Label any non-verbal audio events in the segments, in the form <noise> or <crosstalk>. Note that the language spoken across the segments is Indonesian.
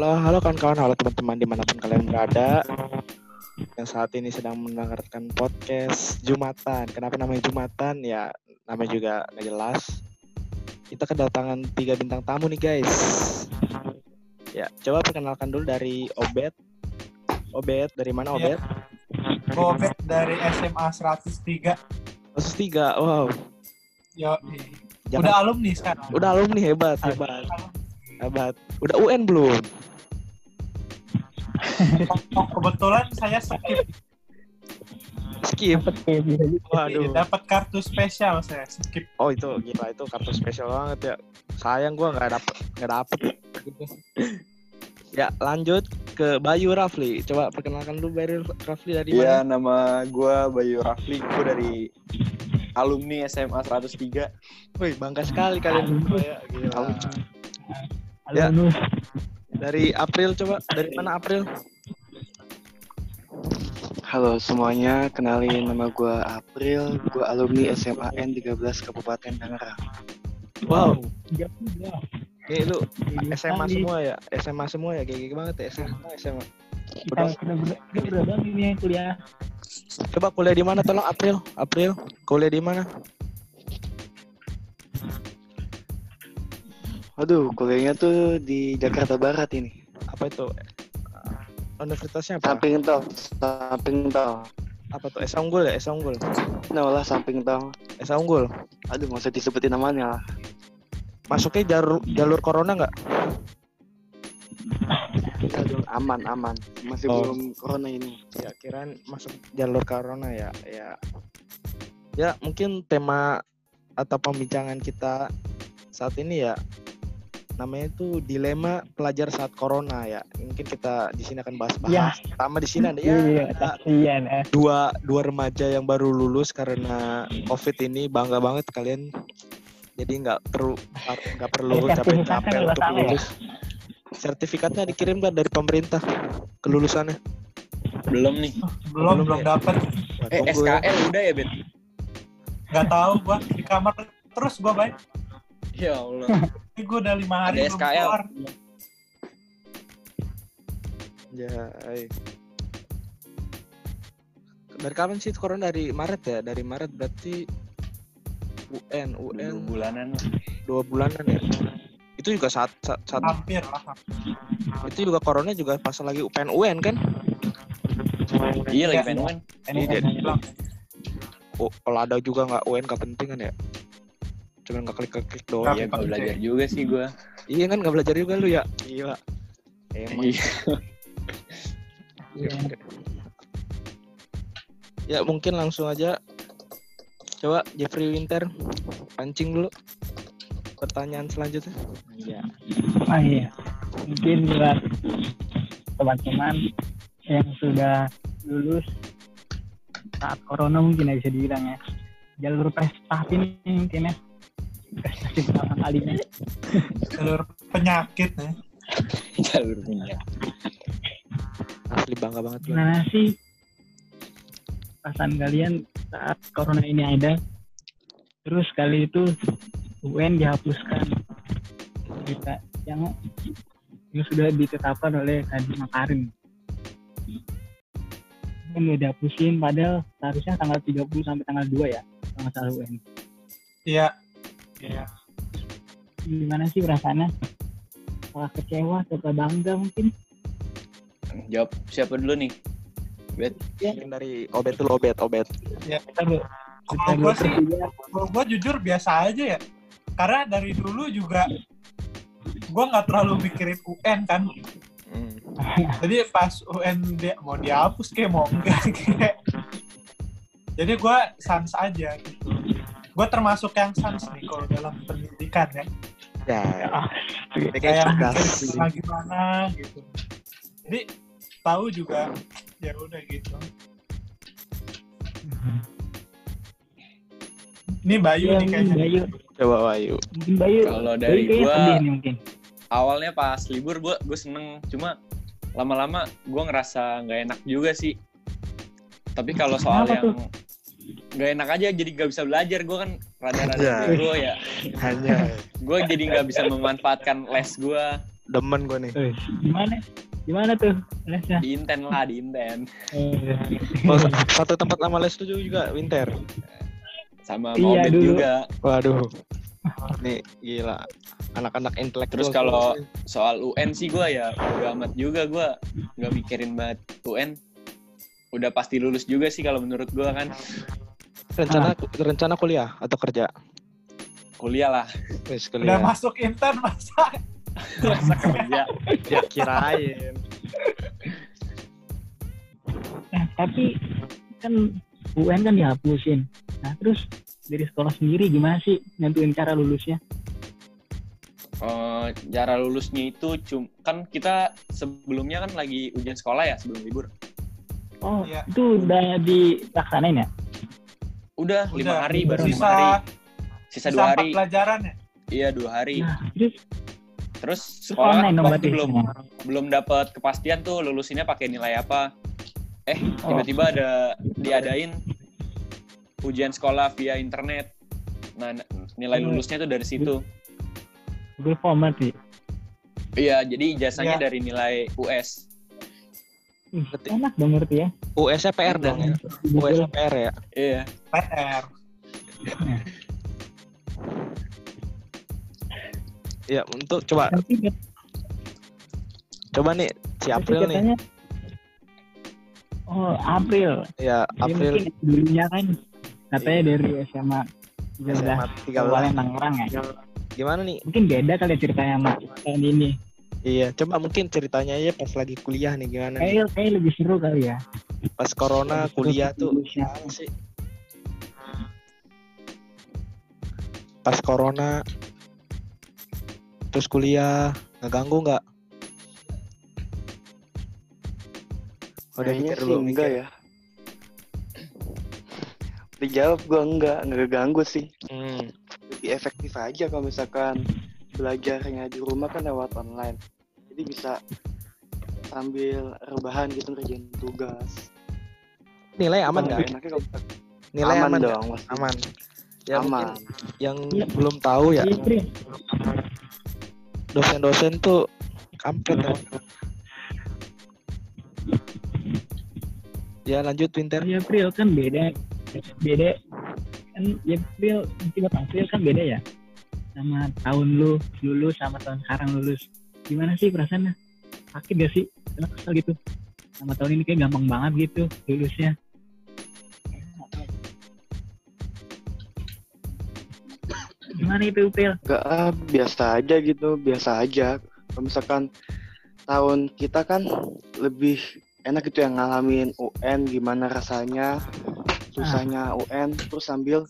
Halo, halo kawan-kawan, halo teman-teman di mana pun kalian berada yang saat ini sedang mendengarkan podcast Jumatan. Kenapa namanya Jumatan? Ya, namanya juga nggak jelas. Kita kedatangan tiga bintang tamu nih guys. Ya, coba perkenalkan dulu dari Obet. Obet, dari mana Obet? Gobet dari SMA 103. Kasus tiga, wow. Yo, Jangan- udah alumni sekarang. Udah alumni hebat, hebat, hebat. Udah UN belum? Oh, kebetulan saya skip. Skip. Waduh. Dapat kartu spesial saya skip. Oh itu gila itu kartu spesial banget ya. Sayang gua nggak dapet nggak dapet. ya lanjut ke Bayu Rafli. Coba perkenalkan dulu Bayu Rafli dari Iya, mana? nama gue Bayu Rafli, gue dari alumni SMA 103. Wih bangga sekali kalian berdua ya. Gila. Halo. Ya. Dari April coba dari mana April? Halo semuanya, kenalin nama gue April, gue alumni SMA N 13 Kabupaten Tangerang. Wow. Nih lu SMA semua ya? SMA semua ya? Kayak banget ya SMA SMA. kita sudah ber- kita udah bang ini yang kuliah Coba kuliah di mana tolong April? April kuliah di mana? Waduh, kuliahnya tuh di Jakarta Barat ini. Apa itu? Universitasnya apa? Samping tol, samping tol. Apa tuh? Esa Unggul ya? Esa Unggul. Nah lah samping tol. Esa Unggul. Aduh, nggak usah disebutin namanya lah. Masuknya jalur jalur corona nggak? Aduh, aman, aman. Masih Oh. belum corona ini. Ya kirain masuk jalur corona ya. Ya. Ya mungkin tema atau pembincangan kita saat ini ya namanya itu dilema pelajar saat corona ya. Mungkin kita di sini akan bahas-bahas. Ya. Pertama di sini ada ya iya ada eh dua dua remaja yang baru lulus karena covid ini bangga banget kalian jadi nggak perlu nggak perlu Ada capek-capek untuk nggak lulus sertifikatnya dikirim nggak dari pemerintah kelulusannya Belum nih. Belum Belum belum ya? dapat. Eh, tunggu ya. SKL udah ya, Bet? Nggak tahu gua di kamar terus gua baik. Ya Allah. <laughs> Ini gua udah lima hari Ada belum SKL. keluar. ya ay. dari kapan sih corona dari Maret ya dari Maret berarti UN Dua UN bulanan. dua bulanan ya itu juga saat saat, saat Hampir lah. itu juga corona juga pas lagi UPN UN kan Iya lagi pengen UN. Iya, dia- Bilang, Oh, kalau ada juga nggak UN nggak penting kan ya? Cuman nggak klik klik doang. Iya, nggak belajar juga sih gue. <laughs> Iya kan nggak belajar juga lu ya? Gila. Emang. Iya. Iya. Ya mungkin langsung aja. Coba Jeffrey Winter pancing dulu. Pertanyaan selanjutnya. Iya. ah iya mungkin buat teman-teman yang sudah lulus saat corona mungkin ya bisa dibilang ya jalur prestasi ini mungkin ya kalinya jalur penyakit nih. Jalur minyak. Asli bangga banget lu. gimana sih perasaan kalian saat corona ini ada terus kali itu UN dihapuskan berita yang yang sudah ditetapkan oleh Kadin Makarim kan udah dihapusin padahal seharusnya tanggal 30 sampai tanggal 2 ya kalau nggak salah UN Iya. Iya. gimana sih perasaannya apakah kecewa atau bangga mungkin Jawab siapa dulu nih? Bet. Mungkin dari Obet dulu Obet Obet. kita lu- kita Kalau gua lu- sih, kalau gua jujur biasa aja ya. Karena dari dulu juga gua nggak terlalu mikirin UN kan. Hmm. Jadi pas UN dia mau dihapus kayak mau enggak kayak. Jadi gua sans aja gitu. Gua termasuk yang sans nih kalau dalam pendidikan ya. Ya. Ini Kayak cerdas. gimana gitu. Jadi tahu juga ya udah gitu. Ini Bayu Iya, nih kayaknya. Bayu Coba Bayu. mungkin Bayu Kalau Bayu dari kayaknya gua nih mungkin awalnya pas libur gue gue seneng cuma lama-lama gue ngerasa nggak enak juga sih tapi kalau soal Kenapa yang tuh? Nggak enak aja jadi nggak bisa belajar gue kan rada-rada Ya. bego ya Hanya. gue jadi nggak bisa memanfaatkan les gue demen gue nih. Eh, gimana? Gimana tuh lesnya? Di Inten lah, di Inten. Eh, Oh, satu tempat sama les itu juga winter. Sama Iya, dulu. juga. Waduh. Nih gila. Anak-anak intelektual. Terus kalau soal UN sih gue ya udah amat juga gue nggak mikirin banget UN. Udah pasti lulus juga sih kalau menurut gue kan. rencana rencana kuliah atau kerja? Kuliah lah, Wis Udah kuliah. masuk intern masa <laughs> masa kerja. Ya kirain. Nah, tapi kan UN kan dihapusin. Nah, terus dari sekolah sendiri gimana sih nentuin cara lulusnya? Eh, cara lulusnya itu cum kan kita sebelumnya kan lagi ujian sekolah ya sebelum libur. Oh, Iya. itu udah dilaksanain ya? Udah lima hari baru lima sisa hari. Sisa sisa dua hari. pelajaran ya Iya dua hari. Nah, terus, Terus sekolah online berarti? belum belum dapat kepastian tuh lulusinnya pakai nilai apa. Eh Oh. tiba-tiba ada diadain ujian sekolah via internet. Nah nilai Hmm. lulusnya tuh dari situ. Google Form berarti. Iya jadi ijazahnya Iya. dari nilai US. Ih, enak dong berarti ya. US PR dong ya. US Google. PR ya. Iya. PR Ya untuk coba coba nih si April nih. Oh, April. Ya Jadi April mungkin dulunya kan katanya dari SMA 13 SMA 13. Kabupaten Tangerang ya. Gimana nih? Mungkin beda kali ya ceritanya sama tahun ini. Iya, coba mungkin ceritanya aja pas lagi kuliah nih gimana. Kayak kayak lebih seru kali ya. Pas corona Lebih kuliah tuh gimana sih? Pas corona terus kuliah ngeganggu nggak? Udah Kayaknya mikir sih dulu enggak mikir. ya. Dijawab gua enggak, enggak ganggu sih. Hmm. Lebih efektif aja kalau misalkan belajarnya di rumah kan lewat online. Jadi bisa sambil rebahan gitu ngerjain tugas. Nilai aman nggak? kalau Nilai aman, aman dong, pasti. Aman. Ya aman. mungkin yang Iya. belum tahu ya dosen-dosen tuh kampret ya. Ya lanjut Winter. Iya, April kan beda. Beda kan ya April April kan beda ya. Sama tahun lu lulus sama tahun sekarang lulus. Gimana sih perasaannya? Sakit gak sih? Karena kesel gitu. Sama tahun ini kayak gampang banget gitu lulusnya. Gimana itu April? Enggak, ah, biasa aja gitu, biasa aja. Kalau misalkan tahun kita kan lebih enak gitu yang ngalamin UN gimana rasanya, susahnya UN, terus sambil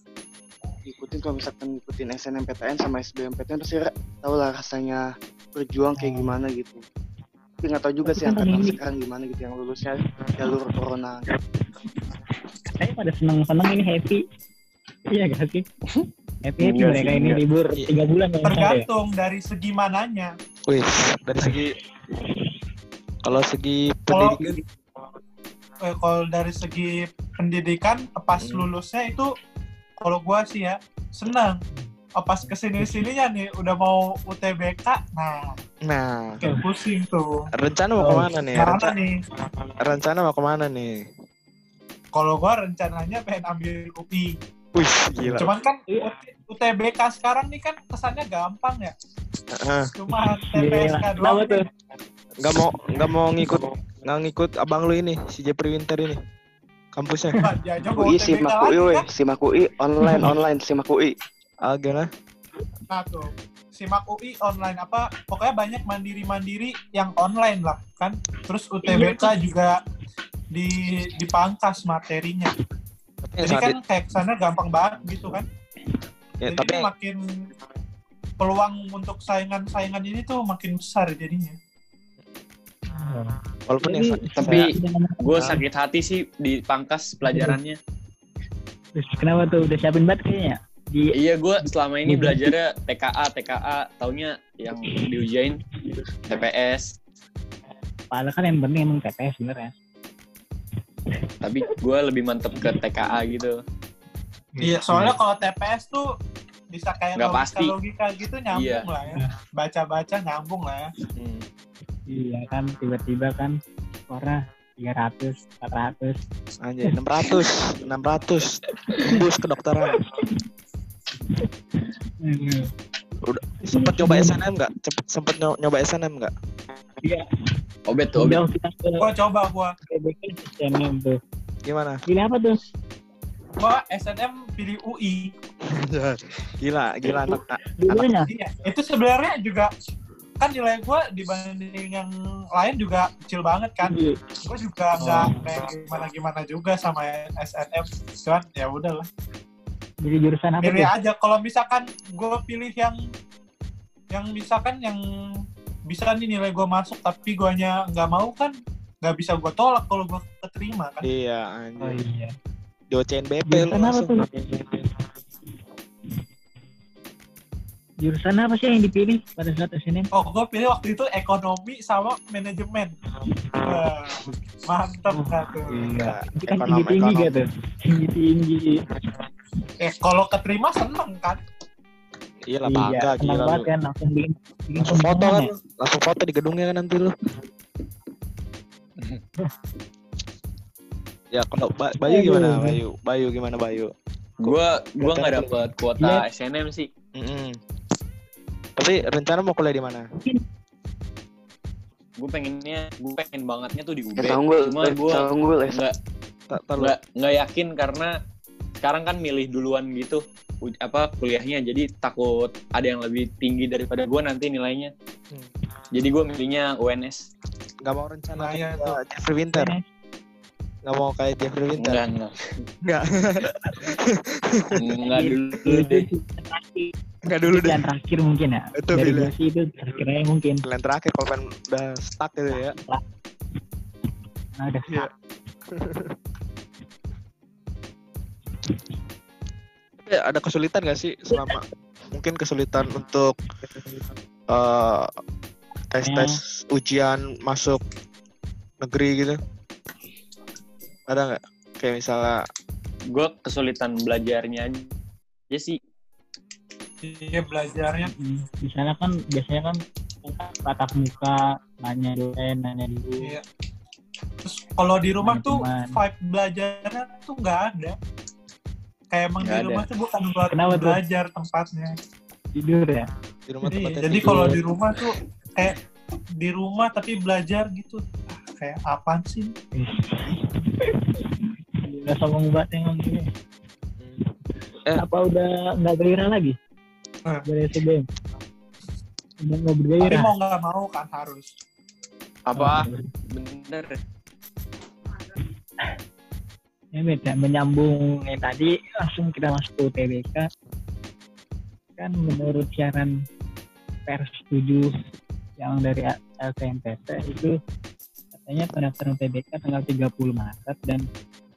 ngikutin kalau misalkan ngikutin SNMPTN sama SBMPTN pasti tau lah rasanya berjuang kayak gimana gitu. Tapi nggak tahu juga Tapi sih kan angkatan sekarang gimana gitu yang lulusnya jalur corona. Katanya pada seneng-seneng ini happy. Iya gak sih? Happy happy Enggak mereka sih, ini enggak. libur Iya. tiga bulan ya. tergantung dari segi mananya Wih, dari segi kalau segi Kalau- pendidikan eh, kalau dari segi pendidikan pas Hmm. lulusnya itu kalau gua sih ya senang Oh, pas ke sini sininya nih udah mau UTBK nah nah kayak pusing tuh rencana mau Oh, ke mana nih? mana Rencana, nih rencana mau ke mana nih? kalau gua rencananya pengen ambil UI Wih, gila. cuman kan UTBK sekarang nih kan kesannya gampang ya Heeh. cuma. TPSK Kenapa doang tuh? nih. nggak mau nggak mau ngikut nggak ngikut abang lu ini si Jepri Winter ini kampusnya ya UI simak UI, weh. kan simak UI online online simak UI. ah gimana Nah tuh, simak UI online apa pokoknya banyak mandiri-mandiri yang online lah kan. Terus UTBK juga di dipangkas materinya. Jadi kan kayak ke sana gampang banget gitu kan. ya, Jadi tapi makin peluang untuk saingan-saingan ini tuh makin besar jadinya. Walaupun yang Jadi, sakit Tapi- Gue sakit hati sih di pangkas pelajarannya. Terus kenapa tuh udah siapin banget kayaknya? Di Iya gue selama ini belajarnya TKA TKA taunya yang diujain TPS padahal kan yang penting emang TPS sebenarnya. tapi gue lebih mantep ke TKA gitu Iya, soalnya kalau TPS tuh bisa kayak Nggak logika pasti. logika gitu nyambung Iya. lah ya. Baca-baca nyambung lah ya. Hmm. Iya kan tiba-tiba kan skornya 300, 400. Anjay, 600, 600. Tembus kedokteran. Udah sempet nyoba SNM nggak? Cepet sempet nyo- nyoba SNM nggak? Iya, Obet tuh, obet. Gua coba gua. PBK SNM tuh. Gimana? Pilih apa tuh? Gua SNM pilih UI. Gila, gila anak. Dulunya. Iya, itu sebenarnya juga kan nilai gua dibanding yang lain juga kecil banget kan. Iya. Gua juga nggak kayak gimana gimana juga sama SNM. Cuman ya udahlah. Jadi jurusan apa Pilih tuh? aja. Kalau misalkan gua pilih yang yang misalkan yang bisa nih nilai gua masuk tapi guanya nggak mau kan nggak bisa gua tolak kalau gua keterima kan. Iya, Oh anjir. iya. Diocein BP lu langsung. Jurusan apa sih yang dipilih pada saat SNM? Oh, gue pilih waktu itu ekonomi sama manajemen. Wah, mantep nggak tuh? Enggak. Itu kan tinggi-tinggi ekonom. gitu. Tinggi-tinggi. Eh, kalau keterima seneng kan? Iya lah bangga senang gila banget kan langsung bikin bikin Langsung foto kan ya. Langsung foto di gedungnya kan nanti lu. <laughs> ya kalau Ba- Bayu gimana. Bayu? Bayu gimana Bayu? Gua gua nggak dapet Iya. kuota SNM sih. Mm-mm. Tapi rencana mau kuliah di mana? Gue pengennya, gue pengen bangetnya tuh di UB. Tanggul, Cuma gue Tanggul, nggak Tak tahu. nggak nggak yakin karena sekarang kan milih duluan gitu apa kuliahnya jadi takut ada yang lebih tinggi daripada gue nanti nilainya Hmm. jadi gue milihnya UNS Nggak mau rencana kayak tuh. Jeffrey Winter. Nggak mau kayak Jeffrey Winter. enggak enggak Enggak. enggak dulu Itu deh. Enggak dulu deh. Pilihan terakhir mungkin ya. Itu Dari pilihan. gue sih itu terakhirnya mungkin. Pilihan terakhir kalau pengen udah stuck gitu ya. Nah, udah Iya. Tapi ada kesulitan gak sih selama mungkin kesulitan untuk eh, tes tes ujian masuk negeri gitu? Ada nggak? Kayak misalnya gue kesulitan belajarnya aja sih Iya, belajarnya. Hmm, di sana kan biasanya kan tatap muka nanya dosen nanya dulu Iya. Terus kalau di rumah Nah, tuh cuman- vibe belajarnya tuh nggak ada. Kayak emang Nggak di ada. rumah tuh bukan buat Kenapa tuh? belajar tempatnya. tidur ya di rumah Iya, tempatnya jadi tidur. kalau di rumah tuh kayak di rumah tapi belajar gitu. Ah, Kayak apaan sih? <laughs> udah sombong banget emang ini. Eh. apa udah nggak gairah lagi Eh. dari SBM udah nggak Tapi bergairah mau nggak mau kan harus. apa bener ya beda menyambung yang tadi langsung kita masuk ke UTBK kan menurut siaran pers 7 yang dari LKMPT itu katanya pendaftaran UTBK tanggal 30 Maret dan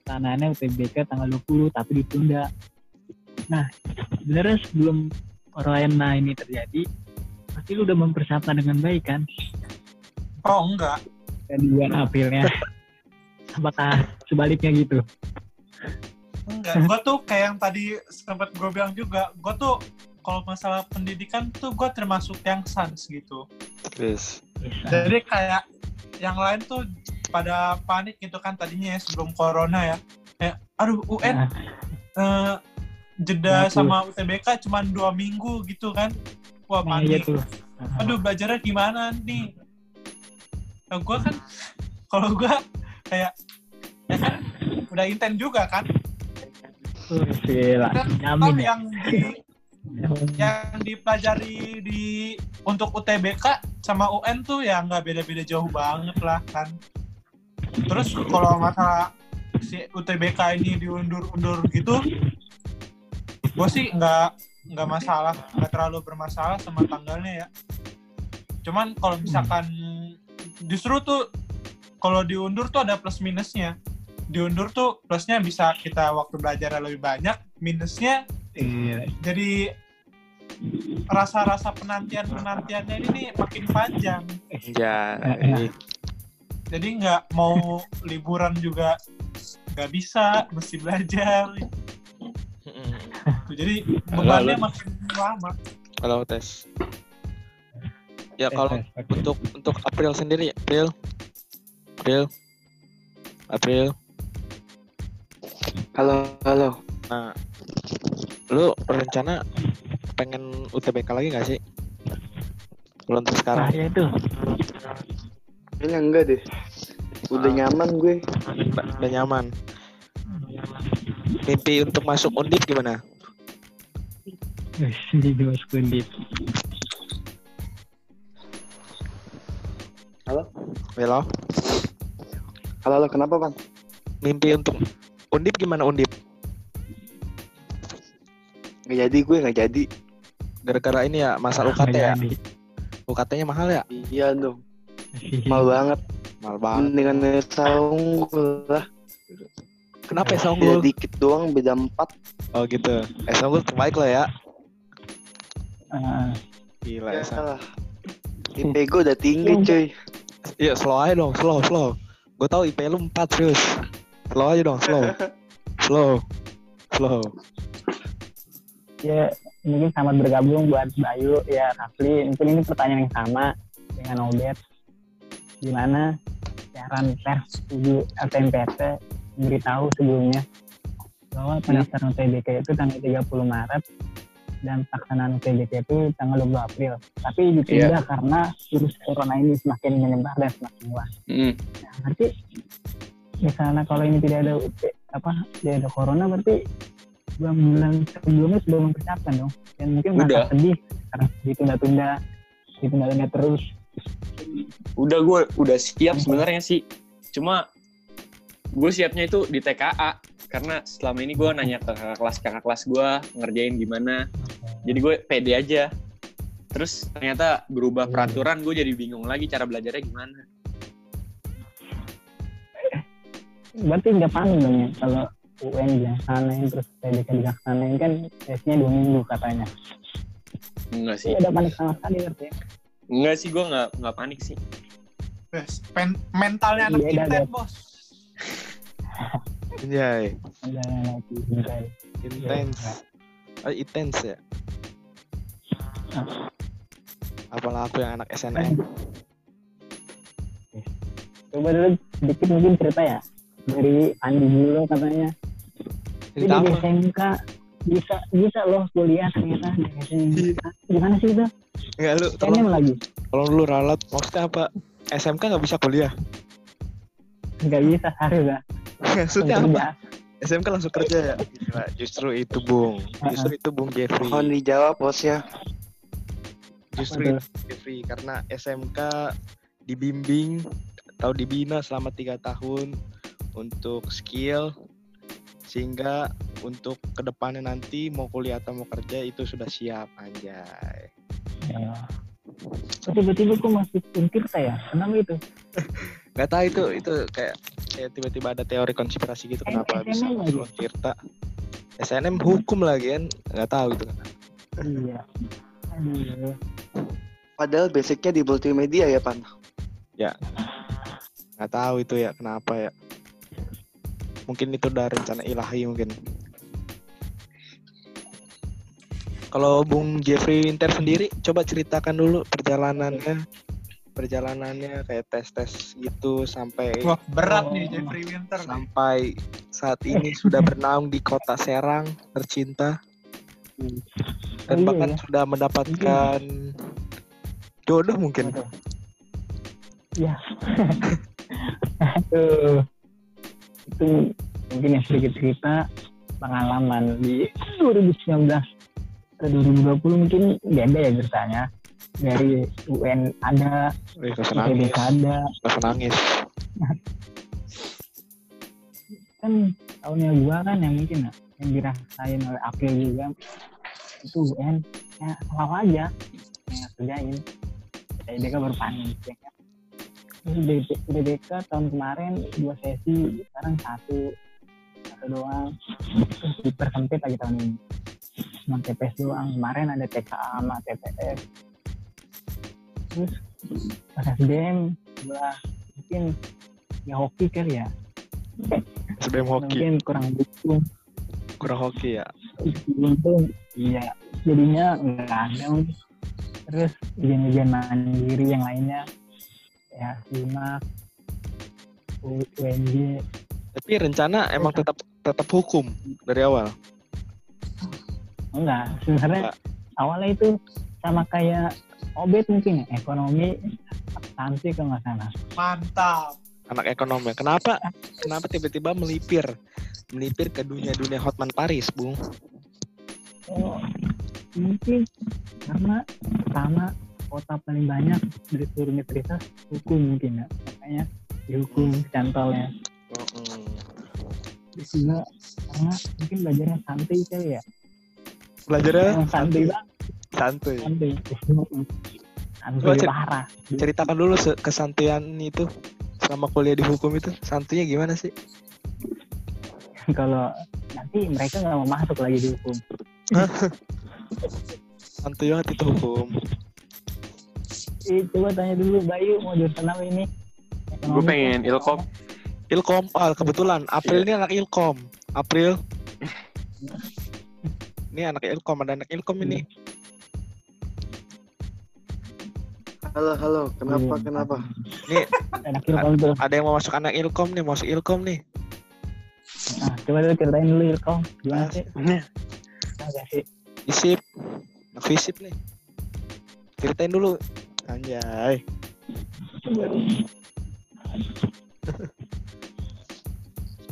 pelaksanaannya UTBK tanggal 20 tapi ditunda nah sebenarnya sebelum corona ini terjadi pasti lu udah mempersiapkan dengan baik kan Oh enggak. dan bulan Aprilnya apakah sebaliknya gitu Enggak, gue tuh kayak yang tadi sempat gue bilang juga, gue tuh kalau masalah pendidikan tuh gue termasuk yang sans gitu. Bisa. Jadi kayak yang lain tuh pada panik gitu kan tadinya ya sebelum corona ya. Kayak, aduh UN Nah, eh, jeda Bagus. sama UTBK cuma dua minggu gitu kan. Wah nah, iya panik. tuh Aduh belajarnya gimana nih? Nah, gue kan, kalau gue kayak, ya kan udah intent juga kan. Gila. Kan ya. yang di <laughs> yang dipelajari di untuk UTBK sama UN tuh ya nggak beda-beda jauh banget lah kan. Terus kalau masalah si UTBK ini diundur-undur gitu, gue sih nggak nggak masalah, nggak terlalu bermasalah sama tanggalnya ya. Cuman kalau misalkan justru tuh kalau diundur tuh ada plus minusnya. Diundur tuh plusnya bisa kita waktu belajar lebih banyak, minusnya Iya. jadi rasa-rasa penantian-penantiannya ini nih makin panjang. Ya. Eh, Jadi nggak mau liburan juga nggak bisa, mesti belajar. Jadi bebannya makin lama. Kalau tes. Ya Tes, kalau tes, tes. untuk untuk April sendiri, April, April, April. Halo, halo. Nah, lu rencana pengen UTBK lagi nggak sih? Belum untuk Nah, sekarang. ya itu. Kayaknya enggak deh. Udah Ah. nyaman gue. Udah, udah nyaman. Mimpi untuk masuk undip gimana? Wih, Di dua sekundit. Halo. Halo, halo. Kenapa, Bang? Mimpi untuk undip gimana undip? Nggak jadi gue, nggak jadi. Gara-gara ini ya masalah UKT ya. UKT-nya mahal ya? Iya dong. <laughs> Mahal banget. Mahal banget. Mendingan saung lah. Kenapa ya Beda Songgul? dikit doang, beda empat. Oh gitu. Eh Songgul terbaik lo ya. Ah, Gila Ya ya. Son. salah. IP gue udah tinggi, cuy. Iya slow aja dong, slow, slow. Gue tahu IP lu 4 terus. Slow aja dong, slow. <laughs> slow. Slow. ya mungkin selamat bergabung buat Bayu ya Rafli. Mungkin ini pertanyaan yang sama dengan Obet gimana siaran pers tujuh LTMPT memberitahu sebelumnya bahwa pendaftaran UTBK itu tanggal 30 Maret dan pelaksanaan UTBK itu tanggal 20 April. Tapi ditunda karena virus corona ini semakin menyebar dan semakin luas. Mm. Nah, berarti misalnya kalau ini tidak ada UT, apa tidak ada corona berarti dua bulan sebelumnya sudah mempersiapkan dong dan mungkin Udah. sedih karena ditunda-tunda ditunda-tunda terus Udah gue udah siap sebenarnya sih. Cuma gue siapnya itu di TKA karena selama ini gue nanya ke kakak kelas kakak kelas gue ngerjain gimana. Jadi gue pede aja. Terus ternyata berubah peraturan gue jadi bingung lagi cara belajarnya gimana. berarti nggak panik dong ya kalau UN dilaksanain terus PDK dilaksanain kan tesnya dua minggu katanya Enggak sih. Iya ada panik sama sekali berarti ya. Enggak sih gue nggak nggak panik sih. Bes, pen- mentalnya anak Iya, kita, dah, bos. Anjay, ada lagi bentar. intense. Oh, intense ya. Apalah aku yang anak SNM. coba dulu sedikit mungkin cerita ya dari Andi dulu katanya Cerita di apa? SMK bisa bisa loh kuliah ternyata di SMK. Gimana sih itu? Enggak lu, tolong, lagi? tolong dulu ralat. Maksudnya apa? SMK nggak bisa kuliah? Nggak bisa harus ya. Maksudnya apa? SMK langsung kerja ya? Gila, justru itu Bung. Justru itu Bung Jeffrey. Mohon dijawab, bosnya. Justru Apa itu Jeffrey karena SMK dibimbing atau dibina selama tiga tahun untuk skill sehingga untuk ke depannya nanti mau kuliah atau mau kerja itu sudah siap anjay Ya. Kok tiba-tiba kok masih Untirta ya? Kenapa itu? <laughs> nggak tahu itu itu kayak kayak tiba-tiba ada teori konspirasi gitu kenapa bisa SNM masuk Tirta SNM hukum lagi kan nggak tahu gitu kan Iya. Aduh. Padahal basicnya di multimedia ya, Pan. nggak tahu itu ya kenapa ya mungkin itu udah rencana ilahi mungkin kalau Bung Jeffrey Winter sendiri coba ceritakan dulu perjalanannya perjalanannya kayak tes-tes gitu sampai Wah, berat Oh. nih Jeffrey Winter. nih. sampai saat ini sudah bernaung di kota Serang tercinta dan Oh, iya, bahkan ya. sudah mendapatkan jodoh mungkin. Ya. <laughs> Aduh. Itu mungkin ya sedikit cerita pengalaman di 2019 ke 2020 mungkin beda ya ceritanya. Dari UN ada, UTBK ada, nangis. <laughs> Kan tahunnya gua kan yang mungkin ya, yang dirasain oleh April juga. Itu UN ya selalu aja yang kerjain UTBK baru panik ya. kan terus UTB- UTBK tahun kemarin dua sesi sekarang satu. Satu doang. Terus dipersempit lagi tahun ini. Cuma TPS doang. Kemarin ada TKA sama TPS terus pas SDM gua mungkin ya hoki kali ya. Sebelum hoki. Mungkin kurang dukung. Kurang hoki ya? Untung iya. Jadinya nggak ada terus ujian-ujian mandiri yang lainnya ya simak UNJ Tapi rencana emang tetap tetap hukum dari awal. enggak sebenarnya Enggak. awalnya itu sama kayak obet mungkin ya ekonomi akuntansi kalau nggak salah Mantap. Anak ekonomi. Kenapa? Kenapa tiba-tiba melipir melipir ke dunia-dunia Hotman Paris, Bung? oh mungkin karena pertama kota paling banyak dari seluruh universitas hukum mungkin ya. Makanya dihukum cantolnya Mm-mm. terus juga karena mungkin belajarnya santai kali ya. Belajarnya? Emang santai banget. Santai. Santai. Coba cer- parah. Ceritakan dulu kesantuyan itu selama kuliah di hukum itu. Santunya gimana sih? <laughs> kalau nanti mereka nggak mau masuk lagi di hukum. <laughs> Santuy banget itu hukum. Eh, coba tanya dulu Bayu mau jurusan apa ini Gue pengen ilkom. Ilkom, ah, kebetulan April ini anak Ilkom. April. <laughs> Ini anak Ilkom, ada anak Ilkom ini. Halo, halo. Kenapa, Iya. kenapa? Ini <laughs> enak ilkom tuh ada yang mau masuk anak Ilkom nih, mau masuk Ilkom nih. nah coba dulu ceritain dulu ilkom gimana sih agak sih Visip. Anak visip nih. Ceritain dulu. Anjay.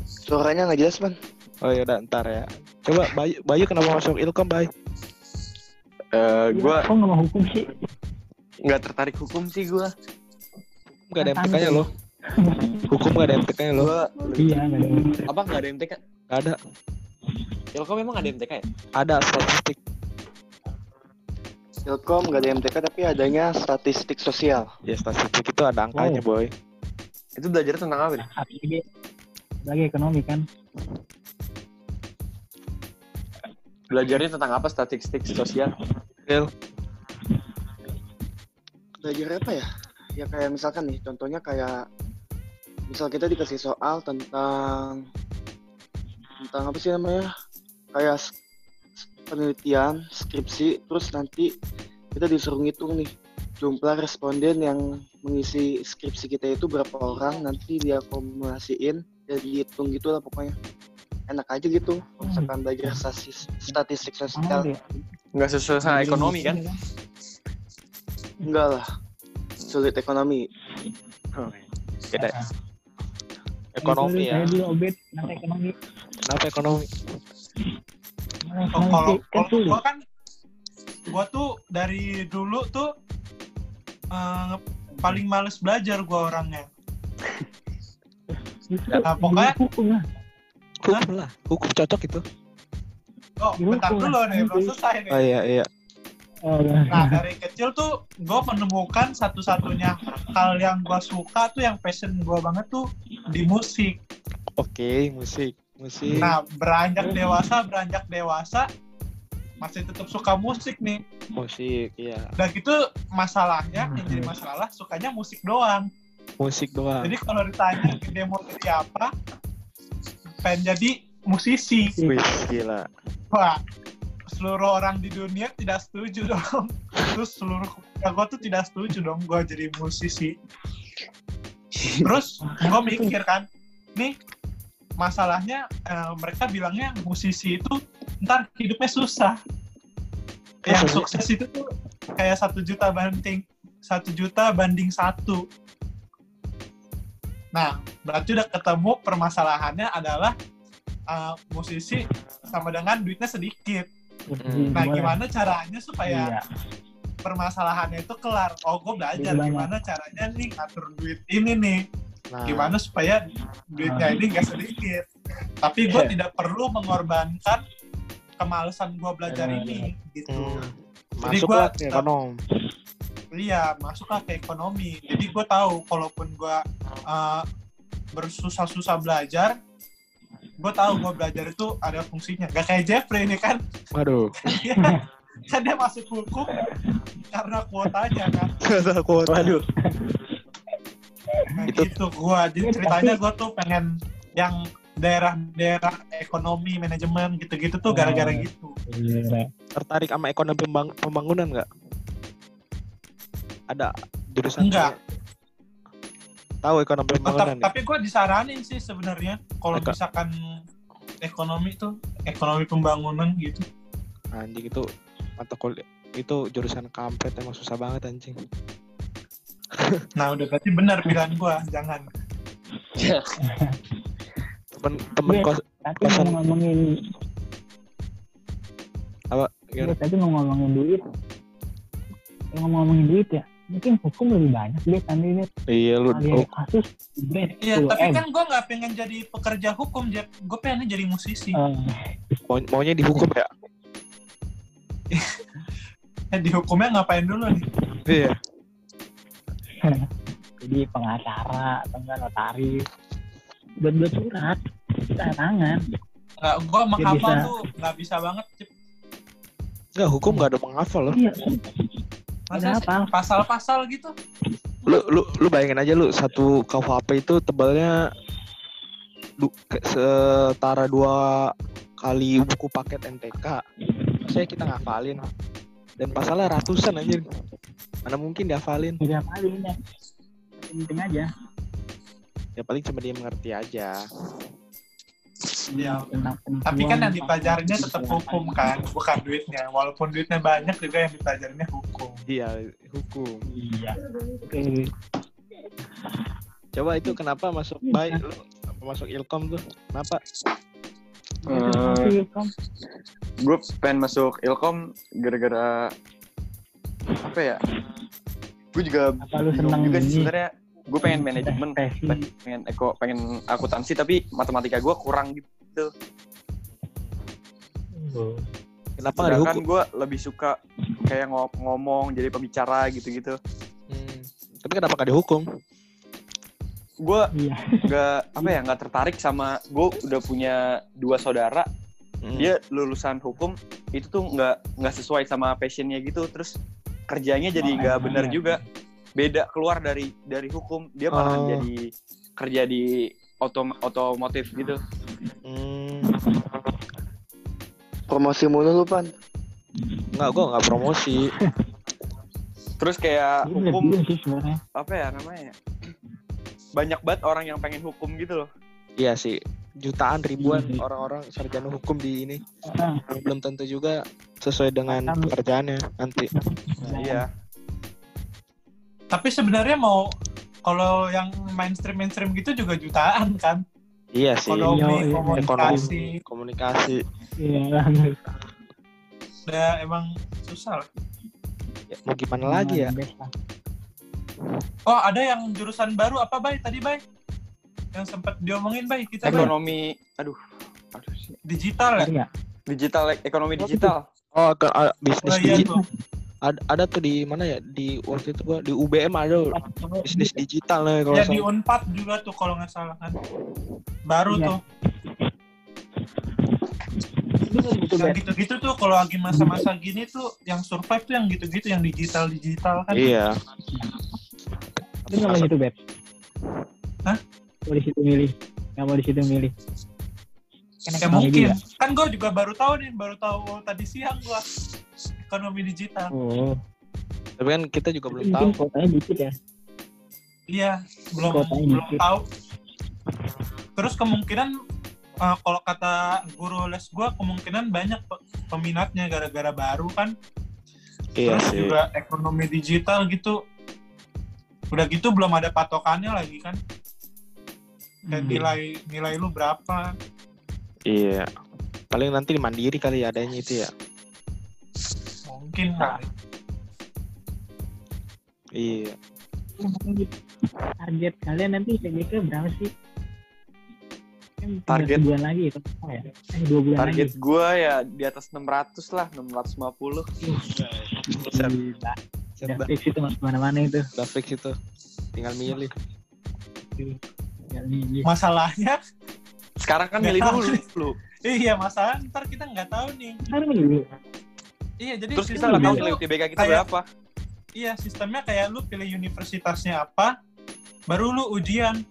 Suaranya nggak jelas, Ban. Oh ya udah ntar ya. Coba Bayu, Bayu kenapa masuk Ilkom, Bay? Eh, gue kok nggak mau hukum sih nggak tertarik hukum sih gue. Gak ada MTK-nya loh. Hukum gak ada MTK-nya loh. Gue iya nggak ada apa nggak ada MTK? Gak ada. Ilkom memang ada MTK ya? Ada statistik. Ilkom nggak ada MTK tapi adanya statistik sosial. Ya statistik itu ada angkanya, boy. Itu belajar tentang apa nih? lagi lagi ekonomi kan Belajarnya tentang apa statistik sosial? Belajar apa ya? Ya kayak misalkan nih, contohnya kayak misal kita dikasih soal tentang tentang apa sih namanya? Kayak penelitian, skripsi, terus nanti kita disuruh ngitung nih jumlah responden yang mengisi skripsi kita itu berapa orang nanti dia akumulasiin dan dihitung gitu lah pokoknya enak aja gitu kalau misalkan belajar statis- statistik Sama sosial deh. Nggak sesuai sama ekonomi kan? enggak lah sulit ekonomi ya. Dulu obet nanti ekonomi. Kenapa ekonomi? Oh, kalau kan kalau gua kan gua tuh dari dulu tuh eh, paling males belajar gua orangnya. <laughs> Nah, pokoknya- hukum lah. Hukum lah. Hukum cocok itu. Oh, bentar dulu lah, nih, belum selesai nih. Oh iya iya. Oh, udah. Nah, dari kecil tuh gue menemukan satu-satunya hal yang gue suka tuh yang passion gue banget tuh di musik. Oke, musik. Musik. Nah, beranjak dewasa, beranjak dewasa masih tetap suka musik nih. Musik, iya. Dan gitu masalahnya, yang jadi masalah sukanya musik doang. Musik doang. Jadi kalau ditanya dia mau jadi apa, pengen jadi musisi. Wih, gila. Wah, seluruh orang di dunia tidak setuju dong. <laughs> Terus seluruh keluarga gue tuh tidak setuju dong gue jadi musisi. Terus gue mikir kan, nih masalahnya eh, mereka bilangnya musisi itu ntar hidupnya susah. Yang sukses itu tuh kayak satu juta banding satu juta banding satu. Nah, berarti udah ketemu permasalahannya adalah eh, musisi sama dengan duitnya sedikit. Nah, Boleh. gimana caranya supaya Iya. permasalahannya itu kelar? Oh, gue belajar gimana caranya nih ngatur duit ini nih. Nah, Gimana supaya duitnya ini gak sedikit. Tapi gue <laughs> tidak perlu mengorbankan kemalasan gue belajar Benar, ini gitu. hmm, Jadi ke ekonom. Iya, masuklah ke ekonomi. Jadi gue tahu kalaupun gue uh, bersusah-susah belajar, gue tahu gue belajar itu ada fungsinya. Gak kayak Jeffrey ini kan, Waduh. <laughs> kan dia masuk hukum karena kuotanya kan. Ada kuota. Waduh. Nah, Itu- gitu gue. Jadi ceritanya gue tuh pengen yang daerah-daerah ekonomi, manajemen gitu-gitu tuh gara-gara Oh. gitu. Iya. Tertarik sama ekonomi pembang- pembangunan nggak? ada jurusan Enggak. tahu ekonomi pembangunan ya? tapi gue disaranin sih sebenarnya kalau Eko- misalkan ekonomi tuh ekonomi pembangunan gitu anjing itu mata kuliah itu jurusan kampret emang susah banget anjing nah udah berarti benar pilihan gue jangan. Temen temen Iya. kos Tapi Kosan. mau ngomongin apa? Gimana? Iya, tapi mau ngomongin duit. Kalau ngomongin duit ya, mungkin hukum lebih banyak deh kan ini iya lu kasus bre iya 10 tapi M. kan gue nggak pengen jadi pekerja hukum Jep gue pengennya jadi musisi. Eh, mau- maunya dihukum ya? <laughs> Eh di hukumnya ngapain dulu nih? Iya jadi pengacara atau enggak notaris buat buat surat tanda tangan nggak gue menghafal bisa. tuh nggak bisa banget Jep. Enggak, hukum nggak ada menghafal loh. iya Masa pasal-pasal gitu Lu lu lu bayangin aja lu satu KUHP itu tebalnya du, ke- setara dua kali buku paket NTK. Maksudnya kita ngafalin. Dan pasalnya ratusan anjir. Mana mungkin dihafalin? tidak paling ya penting aja Ya paling cuma dia mengerti aja. Iya. tentang tapi kan yang tentang tetap hukum kan bukan duitnya walaupun duitnya banyak juga yang dipelajarinnya hukum Iya, hukum. iya oke Coba itu kenapa masuk baik lu apa masuk Ilkom tuh? Kenapa? Eh, Kom. gue pengen masuk Ilkom gara-gara apa ya? Gue juga apa lu seneng juga sih sebenarnya. Gue pengen manajemen, pengen eko, pengen akuntansi tapi matematika gue kurang gitu. Oh. Kenapa nggak Sedangkan dihukum? gue lebih suka kayak ngo- ngomong jadi pembicara gitu-gitu. Hmm. Tapi kenapa nggak dihukum? Gue iya nggak apa ya nggak tertarik sama gue udah punya dua saudara Hmm. dia lulusan hukum itu tuh nggak nggak sesuai sama passionnya gitu terus kerjanya jadi Oh, nggak iya. juga beda keluar dari dari hukum dia malah Oh. jadi kerja di otom otomotif gitu Hmm. Promosi mulu lu, Pan. Nggak, gue nggak promosi. <laughs> terus kayak Ini hukum sih sebenarnya apa ya namanya banyak banget orang yang pengen hukum gitu loh Iya sih, jutaan ribuan Iya. orang-orang sarjana hukum di ini Ah, yang belum tentu juga sesuai dengan pekerjaannya nanti. nah, iya tapi sebenarnya mau kalau yang mainstream mainstream gitu juga jutaan kan Iya sih, ekonomi Iya, iya. komunikasi komunikasi. iya udah emang susah lah. Ya, mau gimana lagi ya? Oh ada yang jurusan baru apa bay tadi bay yang sempat diomongin bay kita bay ekonomi aduh aduh sih. digital ya nggak? digital ekonomi digital Oh, ke, ah, bisnis oh iya digital. tuh Ada, ada tuh di mana ya? Di waktu itu gua di UBM ada bisnis digital nih kalau ya di. Unpad juga tuh kalau nggak salah kan baru Iya. tuh gitu, yang gitu-gitu tuh kalau lagi masa-masa gini tuh yang survive tuh yang gitu-gitu yang digital digital kan Iya. Bener lah gitu, Bet. Mau di situ milih. Nggak mau di situ milih. Kan ya mungkin juga. kan gue juga baru tahu nih baru tahu tadi siang gua ekonomi digital Oh, Tapi kan kita juga belum tahu. mungkin kotanya dikit ya. iya belum Kotanya belum dikit. tahu terus kemungkinan eh, kalau kata guru les gua kemungkinan banyak pe- peminatnya gara-gara baru kan Iya terus sih. juga ekonomi digital gitu udah gitu belum ada patokannya lagi kan kayak Hmm. nilai nilai lu berapa Iya. Paling nanti di mandiri kali ya adanya itu ya. mungkin Nah. kali. Iya. Target kalian nanti TBK berapa sih? Kan Target? sebulan lagi itu oh ya. Eh, dua bulan target lagi. gue ya di atas 600 lah 650 Siap. Gila. Udah fix itu mas ke mana-mana itu. Udah fix itu. Tinggal milih. Tinggal milih. masalahnya sekarang kan milih dulu lu iya masalah ntar kita nggak tahu nih Sekarang milih. iya jadi terus kita nggak tahu nilai UTBK kita kayak- berapa iya sistemnya kayak lu pilih universitasnya apa baru lu ujian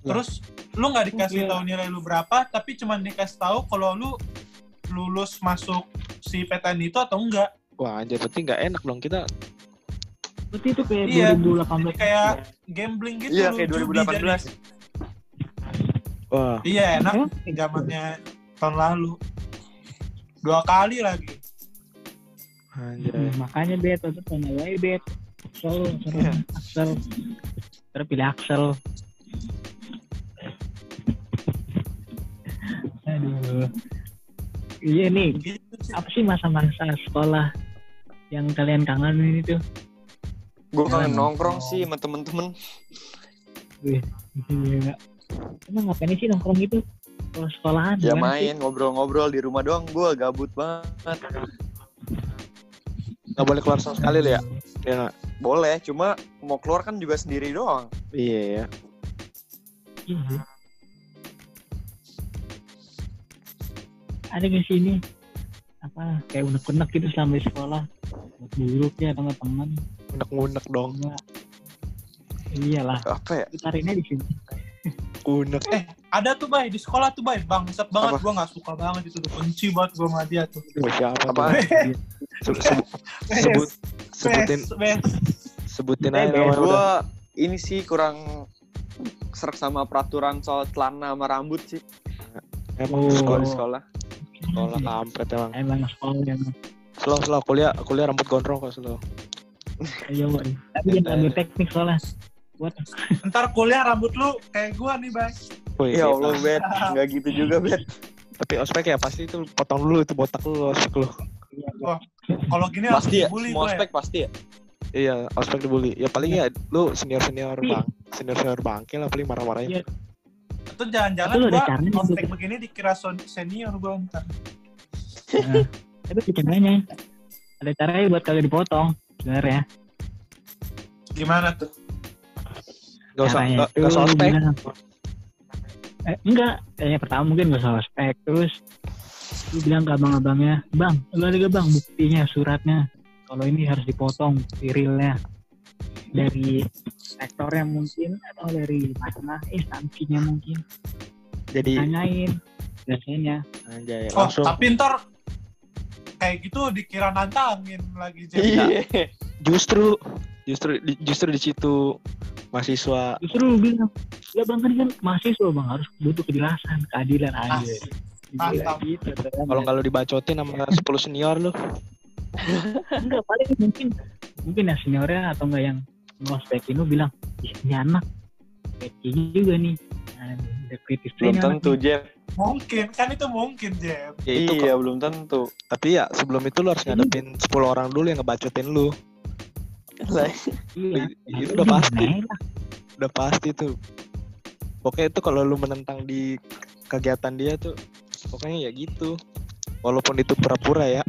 terus lu nggak dikasih Iya. tahu nilai lu berapa tapi cuma dikasih tahu kalau lu lulus masuk si PTN itu atau enggak Wah, anjir berarti nggak enak dong kita Berarti itu kayak Iya. 2018. kayak gambling gitu Iya kayak judi 2018. jadi. Wah, Iya enak zamannya tahun lalu. Dua kali lagi. anjay. Hmm, makanya bet itu tanya wae bet. Axel, Iya. Axel, Axel. Terus pilih Axel. Aduh. Iya nih, sih. apa sih masa-masa sekolah yang kalian kangenin itu? Gue kangen nongkrong sih sama temen-temen. Iya. Emang ngapain sih nongkrong gitu? Kalau sekolahan Ya main, ngobrol-ngobrol di rumah doang. Gue gabut banget. Nggak boleh keluar sama sekali lo ya? Ya? Boleh, cuma mau keluar kan juga sendiri doang. Iya ya. Iya. Ada nggak sih ini apa kayak unek-unek gitu selama di sekolah? Buat buruknya atau nggak teman? Unek-unek dong. Iyalah, Apa ya? tarinnya di sini. Unek. Eh, ada tuh bay di sekolah tuh bay bangsat banget gua nggak suka banget itu tuh benci banget gua sama dia tuh siapa Apa? Sebut, sebut, sebut, sebutin, sebutin Eh, aja. Gue ini sih kurang serak sama peraturan soal celana sama rambut sih Emang Oh. sekolah, sekolah. sekolah kampret emang. Emang sekolah yang Slow, slow. Kuliah, kuliah rambut gondrong kok slow. ayo woy. Tapi jangan ambil teknik soalnya. Buat ntar kuliah rambut lu kayak gua nih bay Wih, Ya iya. Allah, Bet. Nggak gitu juga, Bet. Tapi ospek ya pasti itu potong dulu itu botak lu ospek lu. kalau gini Pasti ya, dibully semua ya. aspek pasti ya. Iya, ospek dibully. Ya paling ya lu senior senior bang, senior senior bangke lah paling marah-marahin. Iya. itu jangan-jangan gua ospek gitu. begini dikira senior gua ntar Nah, tapi caranya ada caranya buat kagak dipotong sebenarnya. gimana tuh Gak usah, gak, gak usah ospek. Eh, enggak, kayaknya pertama mungkin gak usah ospek. Terus lu bilang ke abang-abangnya, bang, lu ada gak bang buktinya, suratnya. Kalau ini harus dipotong virilnya dari sektornya mungkin atau dari mana instansinya mungkin Jadi tanyain biasanya anjay, oh langsung tapi ntar kayak gitu dikira nantangin lagi jadi Iya. justru justru justru di situ mahasiswa. Justru lu bilang ya bang kan kan mahasiswa bang harus butuh kejelasan keadilan. Aja gitu kalau lu dibacotin sama 10 senior lu. Enggak paling mungkin mungkin ya seniornya atau enggak yang ngospekin lu bilang "Ih, ini anak. Kece juga nih. Nah, kritis Belum tentu, nih." Jeb. mungkin kan itu mungkin Jeb. Ya itu Iya, kok. belum tentu. tapi ya sebelum itu lu harus ngadepin 10 orang dulu yang ngebacotin lu iya. itu udah pasti. lah. udah pasti tuh. Pokoknya itu kalau lu menentang di kegiatan dia tuh pokoknya ya gitu. Walaupun itu pura-pura ya.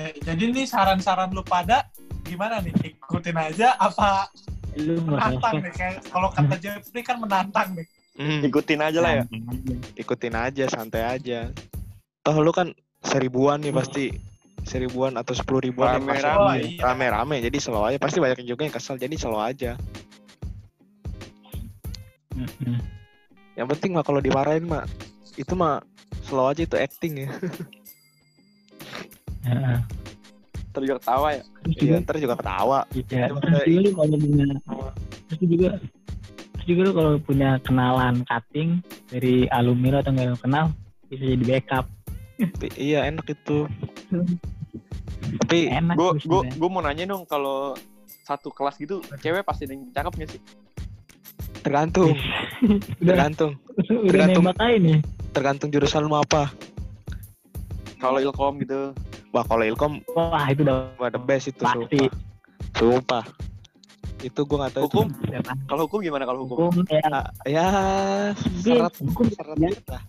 Eh, jadi nih saran-saran lu pada gimana nih? Ikutin aja apa lu menantang nih? Kayak kalau kata Jeffrey kan menantang nih. Hmm, Ikutin aja lah ya. ikutin aja santai aja. Toh lu kan seribuan nih pasti seribuan atau sepuluh ribuan yang masuk. Rame-rame. Oh, iya. rame-rame jadi slow aja pasti banyak juga yang kesel jadi slow aja Mm-mm. yang penting mah kalau dimarahin mah itu mah slow aja itu acting ya <laughs> Heeh. Ntar juga ketawa ya. terus juga iya ntar juga ketawa Iya, terus juga lu kalau punya terus juga terus juga lu kalau punya kenalan cutting dari alumni lu atau nggak kenal bisa jadi backup iya enak itu. Tapi Gue gue gue mau nanya dong kalau satu kelas gitu cewek pasti ada yang cakep gak sih? tergantung. <laughs> Udah tergantung. tergantung. nih. Tergantung jurusan lu apa. Kalau ilkom gitu. wah kalau ilkom wah itu udah wah the best itu pasti. sumpah. Sumpah. Itu gue nggak tahu itu. Hukum? Kalau hukum gimana kalau hukum? hukum ya. Ah, ya Mungkin syarat hukum. syarat ya. lah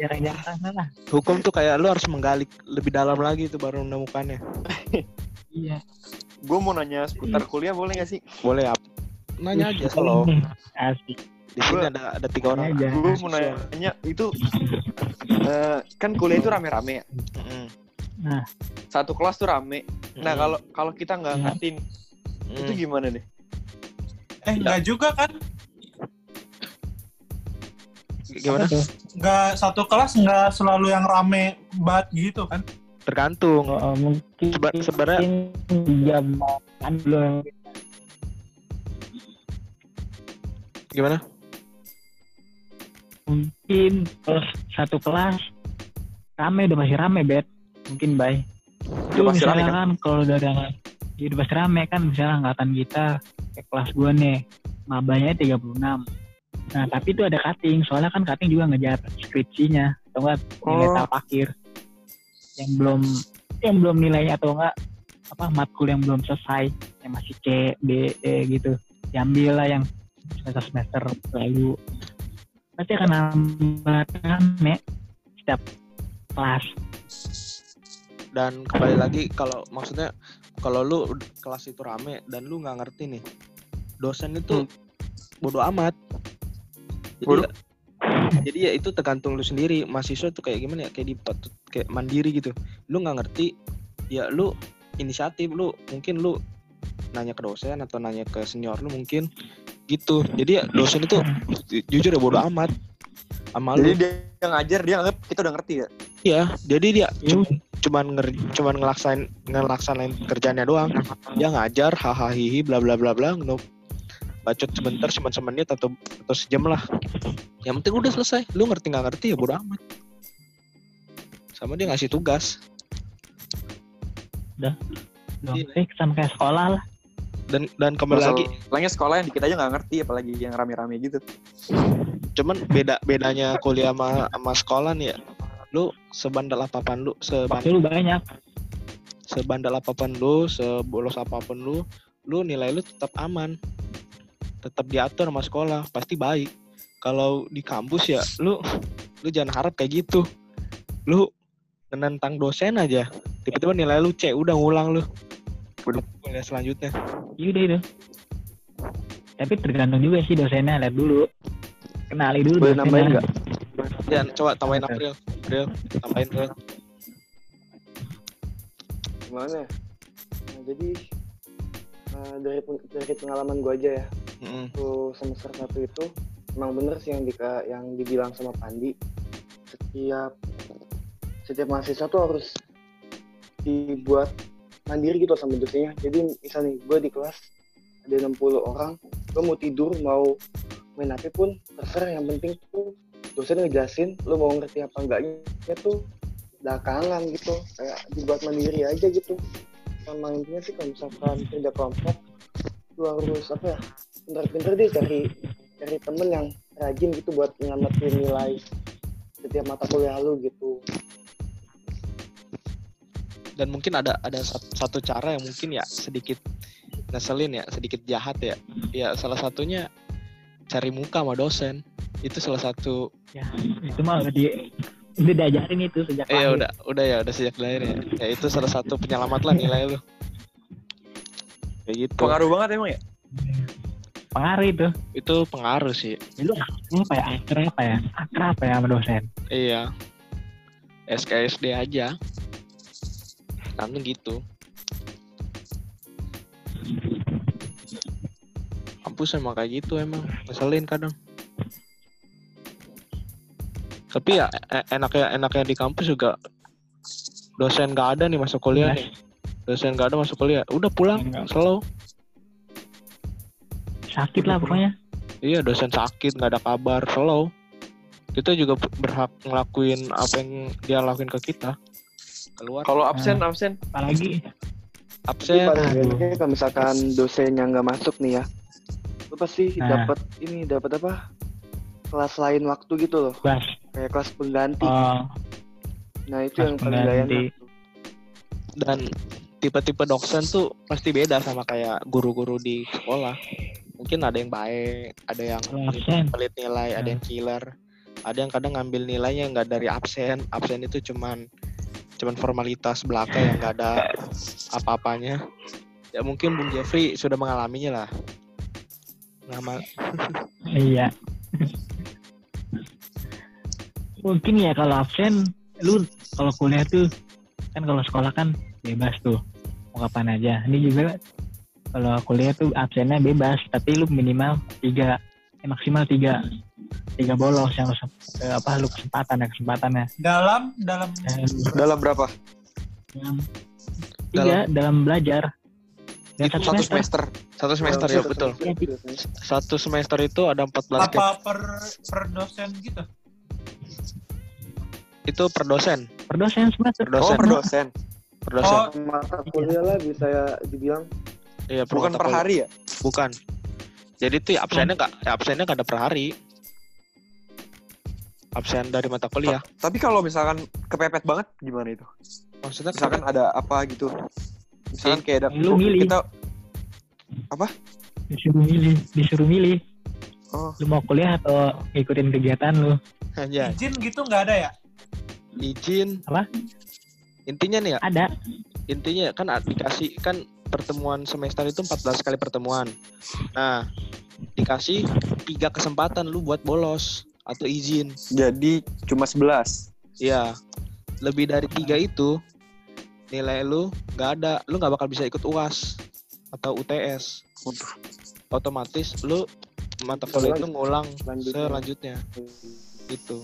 jarang-jarang sana lah hukum tuh kayak lu harus menggali lebih dalam lagi itu baru menemukannya <laughs> iya Gue mau nanya seputar kuliah boleh gak sih? boleh ap nanya aja kalau asik di sini Gua- ada ada tiga orang Nanya aja. Gue mau nanya itu eh, kan kuliah itu rame-rame ya. Mm-mm. Satu kelas tuh rame. Nah kalau kalau kita nggak ngatin Mm. itu gimana deh? eh enggak juga kan gimana? Apa tuh? nggak satu kelas nggak selalu yang rame banget gitu kan? Tergantung. Oh, mungkin Seba- sebenarnya jam kan belum. Gimana? Mungkin kalau satu kelas rame udah pasti rame bet. Mungkin bay. Itu Udah pasti rame, misalnya kan kalau dari yang ya udah pasti rame kan misalnya angkatan kita kayak kelas gua nih mabanya 36 nah tapi itu ada cutting. Soalnya kan cutting juga ngejar skripsinya atau enggak nilai Oh. tahap akhir. Yang belum yang belum nilainya atau enggak apa matkul yang belum selesai yang masih C D E gitu. Diambil lah yang semester semester lalu. Pasti akan nambah rame setiap kelas. Dan kembali lagi kalau maksudnya kalau lu kelas itu rame dan lu nggak ngerti nih dosen itu bodoh amat jadi ya, jadi ya itu tergantung lu sendiri. Mahasiswa tuh kayak gimana ya? Kayak dipatut kayak mandiri gitu. Lu nggak ngerti ya lu inisiatif lu mungkin lu nanya ke dosen atau nanya ke senior lu mungkin gitu. Jadi ya dosen itu ju- jujur ya bodoh amat sama lu. Jadi dia yang ngajar dia nganggap kita udah ngerti ya. Iya, jadi dia Ya cu- cuman nger cuman ngelaksain ngelaksanain kerjanya doang. Dia ngajar hahaha hihi bla bla bla bla bacot sebentar cuma semenit atau atau sejam lah. Yang penting udah selesai. Lu ngerti nggak ngerti ya bodo amat. Sama dia ngasih tugas Iya. eh sama kayak sekolah lah dan dan kembali lagi Masalahnya sekolah yang dikit aja nggak ngerti apalagi yang rame-rame gitu. cuman beda bedanya kuliah sama, sama sekolah nih ya. Lu sebandel apa pun lu, seban, waktu lu banyak sebandel apa pun lu, sebolos apa pun lu, lu nilai lu tetap aman. Tetap diatur sama sekolah, pasti baik. Kalau di kampus ya lu lu jangan harap kayak gitu. Lu menentang dosen aja, tiba-tiba nilai lu C, udah ngulang lu. Kuliah selanjutnya. Yaudah itu. Tapi tergantung juga sih dosennya, lihat dulu. Kenali dulu Boleh dosennya. nambahin nggak? Dan coba tambahin. April, April, tambahin April. Gimana? ya? Nah, jadi eh, dari dari pengalaman gue aja ya, Mm-mm. waktu semester satu itu emang bener sih yang dika, yang dibilang sama Pandi. Setiap setiap mahasiswa tuh harus dibuat mandiri gitu sama dosennya. Jadi misalnya gue di kelas ada 60 orang, gue mau tidur mau main HP pun terserah yang penting tuh dosen ngejelasin lu mau ngerti apa enggaknya tuh belakangan gitu kayak dibuat mandiri aja gitu sama intinya sih kalau misalkan kerja kelompok lu harus apa ya pinter-pinter deh cari cari temen yang rajin gitu buat nyelamatin nilai setiap mata kuliah lu gitu. Dan mungkin ada ada sat- satu cara yang mungkin ya sedikit ngeselin ya sedikit jahat ya. Ya salah satunya cari muka sama dosen. Itu salah satu Ya, itu mah di udah diajarin itu sejak eh lahir. udah udah ya udah sejak lahir ya. Ya itu salah satu penyelamat lah nilai lu. Kayak gitu. Pengaruh banget emang ya. Pengaruh itu. itu pengaruh sih. Ya, lu lu apa ya akrab apa ya? Akrab ya sama dosen. iya. SKSD aja. Langsung gitu. Kampus emang kayak gitu emang. Ngeselin kadang tapi ya e- enaknya enaknya di kampus juga dosen gak ada nih masuk kuliah nih. Dosen gak ada masuk kuliah. Udah pulang Enggak. slow. Sakit lah pokoknya. iya dosen sakit nggak ada kabar slow. Kita juga berhak ngelakuin apa yang dia lakuin ke kita. Keluar. Kalau absen absen. Apalagi? Jadi absen Aduh. akhirnya kalau misalkan dosennya nggak masuk nih ya lu pasti Nah. dapat ini dapat apa? Kelas lain waktu gitu loh. Bas. Kayak kelas pengganti. Oh, nah itu yang paling gak enak dan tipe-tipe dosen tuh pasti beda sama kayak guru-guru di sekolah. Mungkin ada yang baik ada yang absen pelit nilai ada yang killer. Ada yang kadang ngambil nilainya nggak dari absen. Absen itu cuman cuman formalitas belaka yang nggak ada apa-apanya. Ya mungkin Bung Jeffrey sudah mengalaminya lah. Nama iya. <laughs> Mungkin ya kalau absen lu kalau kuliah tuh kan kalau sekolah kan bebas tuh mau kapan aja. Ini juga kalau kuliah tuh absennya bebas tapi lu minimal tiga eh, maksimal tiga tiga bolos yang lu eh, apa lu kesempatan ya kesempatannya Dalam dalam Eh, dalam berapa? dalam tiga dalam belajar dan Itu satu Satu semester semester. Satu semester ya betul. Satu semester itu ada 14 Apa cap. per per dosen gitu? Itu per dosen. per dosen semester Per dosen. Oh, per dosen. Per dosen. Oh, mata kuliah lah bisa ya dibilang Iya, per Bukan per kuliah. hari ya? Bukan. Jadi tuh ya absennya nggak ya absennya nggak ada per hari. Absen dari mata kuliah. Tapi kalau misalkan kepepet banget gimana itu? Maksudnya Misalkan ada apa gitu. Misalkan kayak ada Lu milih. kita disuruh milih disuruh milih oh lu mau kuliah atau ikutin kegiatan lu aja izin gitu nggak ada ya? izin. Apa? Intinya nih ya, ada intinya kan dikasih kan pertemuan semester itu 14 kali pertemuan. Nah, dikasih tiga kesempatan lu buat bolos atau izin. jadi cuma 11. Iya. Lebih dari tiga itu nilai lu nggak ada, lu nggak bakal bisa ikut UAS atau UTS. Otomatis lu mata kuliah itu ngulang Selanjutnya. selanjutnya. Itu.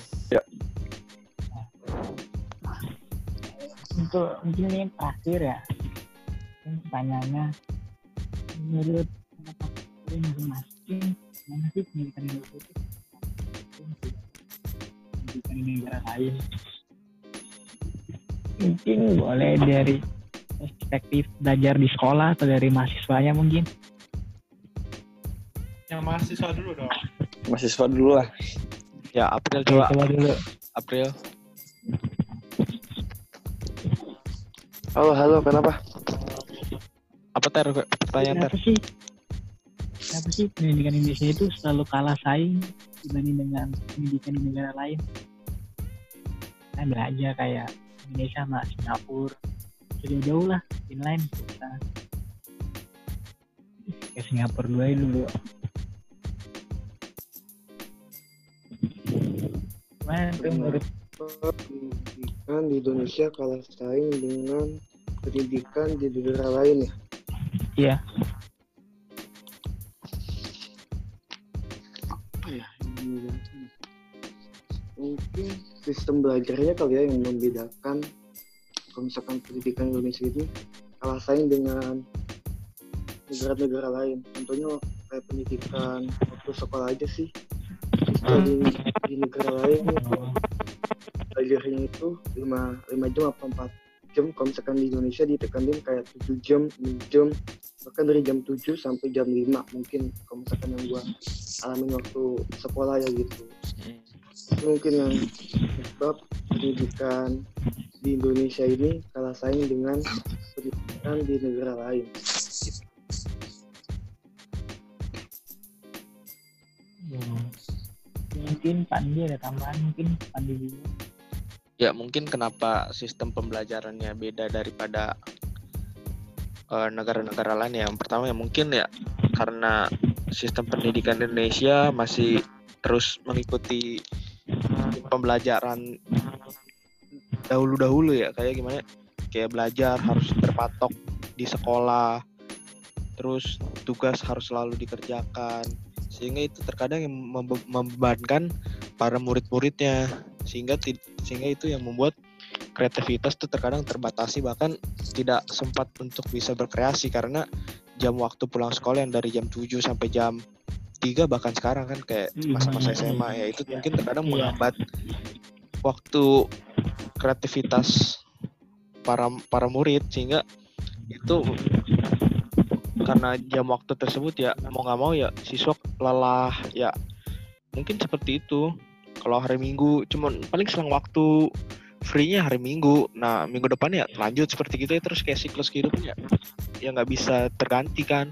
untuk mungkin ini terakhir ya pertanyaannya menurut pendapat mana sih pendidikan Indonesia itu pendidikan di negara lain mungkin boleh dari perspektif belajar di sekolah atau dari mahasiswanya mungkin Yang mahasiswa dulu dong. Mahasiswa dulu lah. Ya, April coba. coba dulu. April. halo halo kenapa? Apa ter? Pertanyaan ter? kenapa sih? Kenapa sih pendidikan Indonesia itu selalu kalah saing dibanding dengan pendidikan di negara lain? Kita ambil aja kayak Indonesia sama Singapura. Jauh jauh lah inline. Bisa. Ke Singapura dulu aja dulu menurut pendidikan di Indonesia kalah saing dengan pendidikan di negara lain ya? Iya. Ya membedakan? mungkin sistem belajarnya kali ya yang membedakan kalau misalkan pendidikan Indonesia ini kalah saing dengan negara-negara lain. Contohnya kayak pendidikan waktu sekolah aja sih di, di negara lain itu belajarnya itu 5, 5 jam apa 4 jam kalau misalkan di Indonesia ditekanin kayak 7 jam 6 jam bahkan dari jam 7 sampai jam 5 mungkin kalau misalkan yang gua alamin waktu sekolah ya gitu. Itu mungkin yang sebab pendidikan di Indonesia ini kalah saing dengan pendidikan di negara lain mungkin Pandi ada tambahan mungkin Pandi dulu. Ya mungkin kenapa sistem pembelajarannya beda daripada eh, negara-negara lain ya. Yang pertama ya mungkin ya karena sistem pendidikan Indonesia masih terus mengikuti pembelajaran dahulu-dahulu ya. Kayak gimana? Kayak belajar harus terpatok di sekolah terus tugas harus selalu dikerjakan sehingga itu terkadang yang membe- membebankan para murid-muridnya sehingga sehingga itu yang membuat kreativitas tuh terkadang terbatasi bahkan tidak sempat untuk bisa berkreasi karena jam waktu pulang sekolah yang dari jam 7 sampai jam 3 bahkan sekarang kan kayak masa-masa iya, SMA iya. ya itu Iya. mungkin terkadang Iya. menghambat waktu kreativitas para para murid sehingga itu karena jam waktu tersebut ya mau nggak mau ya siswa lelah ya. Mungkin seperti itu. Kalau hari minggu cuman paling selang waktu free-nya hari minggu. Nah minggu depan ya lanjut seperti gitu ya terus kayak siklus kehidupan ya ya nggak bisa tergantikan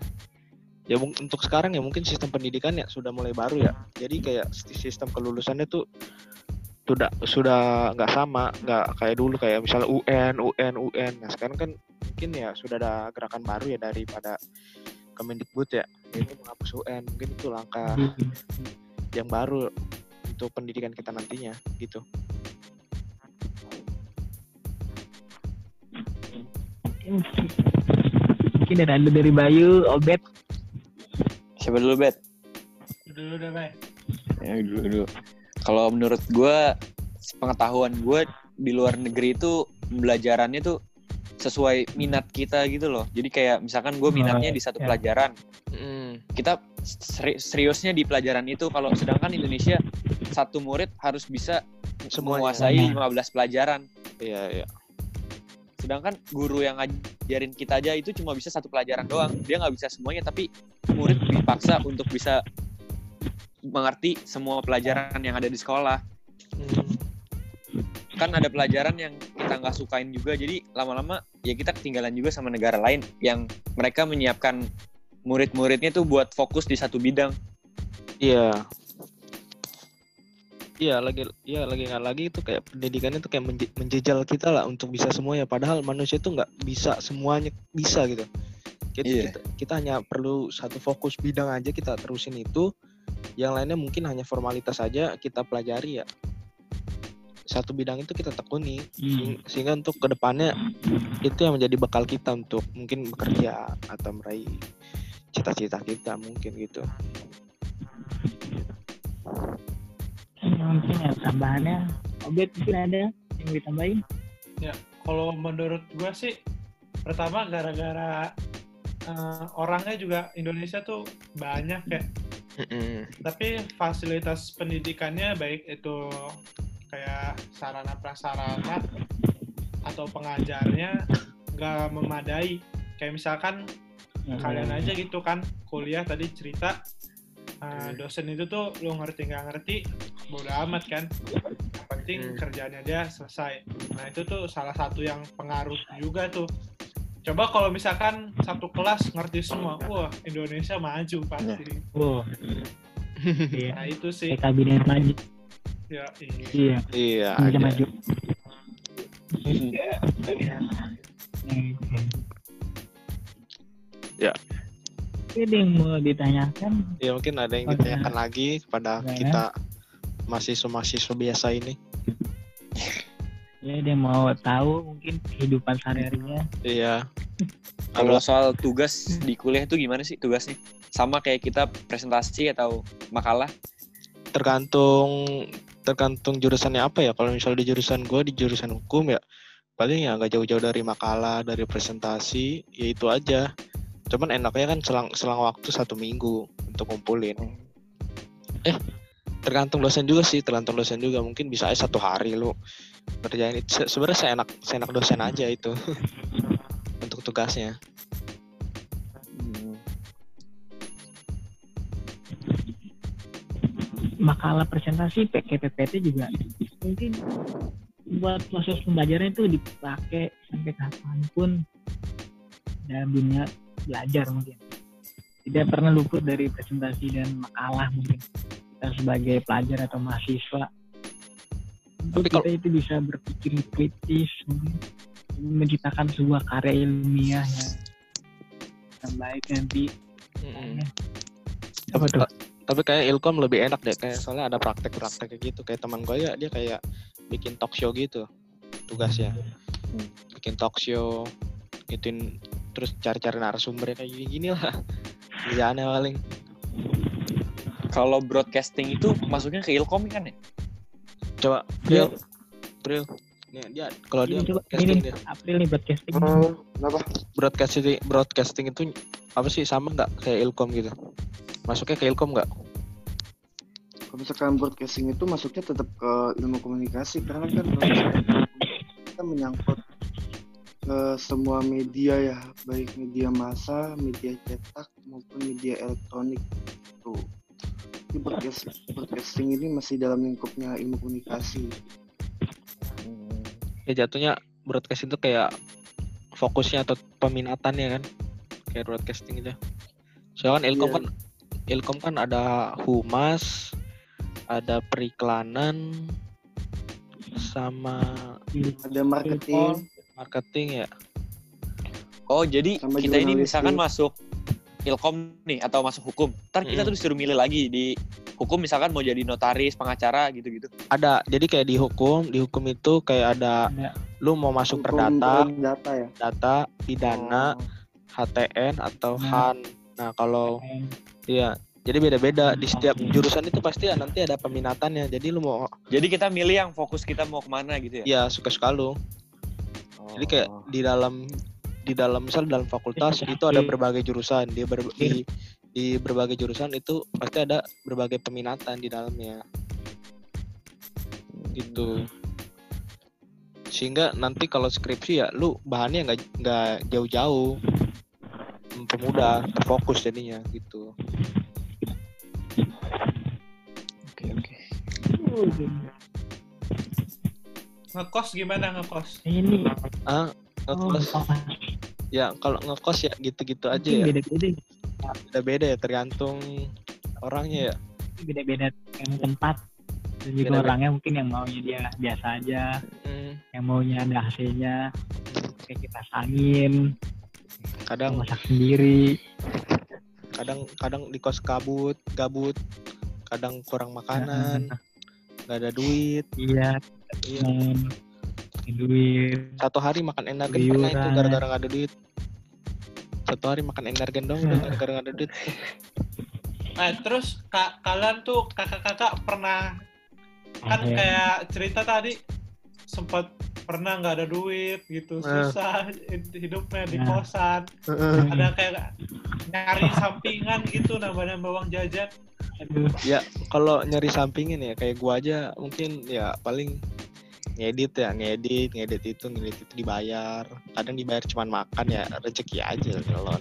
ya untuk sekarang ya mungkin sistem pendidikan ya sudah mulai baru ya. Jadi kayak sistem kelulusannya tuh sudah sudah nggak sama nggak kayak dulu kayak misalnya UN UN UN nah sekarang kan mungkin ya sudah ada gerakan baru ya daripada Kemendikbud ya yaitu menghapus UN mungkin itu langkah yang baru untuk pendidikan kita nantinya gitu mungkin ada dari Bayu Obet Siapa dulu, Bet? Dulu deh, Bay. Ya, dulu dulu. Kalau menurut gue, pengetahuan gue di luar negeri itu pembelajarannya tuh sesuai minat kita gitu loh. Jadi kayak misalkan gue minatnya di satu ya. pelajaran, Mm. kita seri- seriusnya di pelajaran itu. Kalau sedangkan Indonesia satu murid harus bisa Semuanya. menguasai Semuanya. 15 pelajaran. Iya, iya. Sedangkan guru yang ngajarin kita aja itu cuma bisa satu pelajaran doang. Dia nggak bisa semuanya, tapi murid dipaksa untuk bisa mengerti semua pelajaran yang ada di sekolah. Mm. Kan ada pelajaran yang kita nggak sukain juga, jadi lama-lama ya kita ketinggalan juga sama negara lain yang mereka menyiapkan murid-muridnya tuh buat fokus di satu bidang. Iya. Iya lagi iya lagi nggak lagi itu kayak pendidikannya tuh kayak menje- menjejal kita lah untuk bisa semuanya padahal manusia tuh nggak bisa semuanya bisa gitu kita, Iya. kita kita hanya perlu satu fokus bidang aja kita terusin itu yang lainnya mungkin hanya formalitas saja kita pelajari ya satu bidang itu kita tekuni Hmm. Sehing- sehingga untuk ke depannya itu yang menjadi bekal kita untuk mungkin bekerja atau meraih cita-cita kita mungkin gitu mungkin ya tambahannya Obet mungkin ada yang ditambahin Kalau menurut gue sih, pertama gara-gara eh, orangnya juga Indonesia tuh banyak ya. Mm-mm. Tapi fasilitas pendidikannya baik itu kayak sarana prasarana atau pengajarnya nggak memadai. Kayak misalkan kalian aja gitu kan kuliah tadi cerita uh, dosen itu tuh lu ngerti nggak ngerti bodo amat kan. Yang penting Hmm. kerjanya dia selesai. Nah itu tuh salah satu yang pengaruh juga tuh. Coba kalau misalkan satu kelas ngerti semua wah Indonesia maju pasti. Iya. Nah itu sih. Kabinet maju ya iya. iya Iya, maju Ya. Ada yang mau ditanyakan? Ya mungkin ada yang ditanyakan lagi kepada Ya. kita mahasiswa-mahasiswa biasa ini. Ya, dia mau tahu mungkin kehidupan sehari-harinya. Iya. Kalau soal tugas di kuliah itu gimana sih tugasnya? Sama kayak kita presentasi atau makalah? tergantung tergantung jurusannya apa ya. Kalau misalnya di jurusan gue di jurusan hukum ya paling ya nggak jauh-jauh dari makalah, dari presentasi, ya itu aja. Cuman enaknya kan selang selang waktu satu minggu untuk ngumpulin. Eh, tergantung dosen juga sih, tergantung dosen juga. Mungkin bisa aja satu hari lu kerjain itu. Se- Sebenarnya seenak seenak dosen aja itu <laughs> untuk tugasnya. Makalah presentasi PKPPT juga mungkin buat proses pembelajaran itu dipakai sampai kapan pun dalam dunia belajar mungkin. Tidak pernah luput dari presentasi dan makalah mungkin kita sebagai pelajar atau mahasiswa. Untuk Tapi kalau- kita itu bisa berpikir kritis, mungkin menciptakan sebuah karya ilmiah yang, yang baik nanti. Apa tuh? Tapi kayak Ilkom lebih enak deh kayak soalnya ada praktek-praktek kayak gitu kayak teman gue ya dia kayak bikin talk show gitu tugasnya Hmm. bikin talk show gituin terus cari-cari narasumbernya kayak gini-gini lah <laughs> kerjaannya paling Kalau broadcasting itu masuknya ke Ilkom kan ya? coba Dia- Bril Bril Nih, dia kalau dia coba broadcasting ini dia April nih broadcasting. Oh, kenapa? broadcasting broadcasting itu apa sih sama nggak kayak Ilkom gitu masuknya ke Ilkom nggak Kalau misalkan broadcasting itu masuknya tetap ke ilmu komunikasi karena kan <coughs> kita menyangkut ke semua media ya, baik media massa, media cetak maupun media elektronik. Tuh. Jadi broadcast, broadcasting ini masih dalam lingkupnya ilmu komunikasi. ya jatuhnya broadcast itu kayak fokusnya atau peminatannya kan kayak broadcasting itu soalnya kan Ilkom Iya. kan Ilkom kan ada humas ada periklanan sama Ada marketing, marketing ya Oh, jadi Sama kita ini misalkan masuk Ilkom nih atau masuk hukum. Ntar kita Mm. tuh disuruh milih lagi di hukum misalkan mau jadi notaris, pengacara gitu-gitu. ada jadi kayak di hukum di hukum itu kayak ada Ada. lu mau masuk hukum perdata data ya. data pidana Oh. HTN atau Nah. HAN nah kalau iya jadi beda-beda di setiap jurusan itu pasti ya nanti ada peminatannya jadi lu mau Jadi kita milih yang fokus kita mau ke mana gitu ya. ya suka-suka lu Jadi kayak Oh. di dalam di dalam misal dalam fakultas itu ada berbagai jurusan. Dia ber- di di berbagai jurusan itu pasti ada berbagai peminatan di dalamnya. Gitu. Sehingga nanti kalau skripsi ya lu bahannya nggak nggak jauh-jauh. Mempermudah, terfokus jadinya gitu. Oke oke. Ngekos gimana ngekos? Ini Ah, ngekos. oh, Ya kalau ngekos ya gitu-gitu aja ya. beda-beda Beda-beda ya tergantung orangnya ya. beda-beda yang tempat dan juga orangnya mungkin yang maunya dia biasa aja Hmm, yang maunya ada AC-nya kayak kipas angin kadang masak sendiri. kadang kadang di kos kabut gabut. Kadang kurang makanan. Nggak ada duit. Iya. Iya. Duit. Satu hari makan energen pernah itu Liuran. gara-gara nggak ada duit. Satu hari makan energen dong udah gara-gara nggak ada duit. Nah, <laughs> terus kak kalian tuh kakak-kakak pernah kan kayak cerita tadi sempat pernah nggak ada duit gitu Nah. susah hidupnya di Nah. kosan. Ada kayak nyari sampingan gitu nambah-nambah uang jajan. Aduh kalau nyari sampingin ya kayak gua aja mungkin ya paling ngedit ya ngedit ngedit itu ngedit itu dibayar. Kadang dibayar cuman makan ya rezeki aja kalau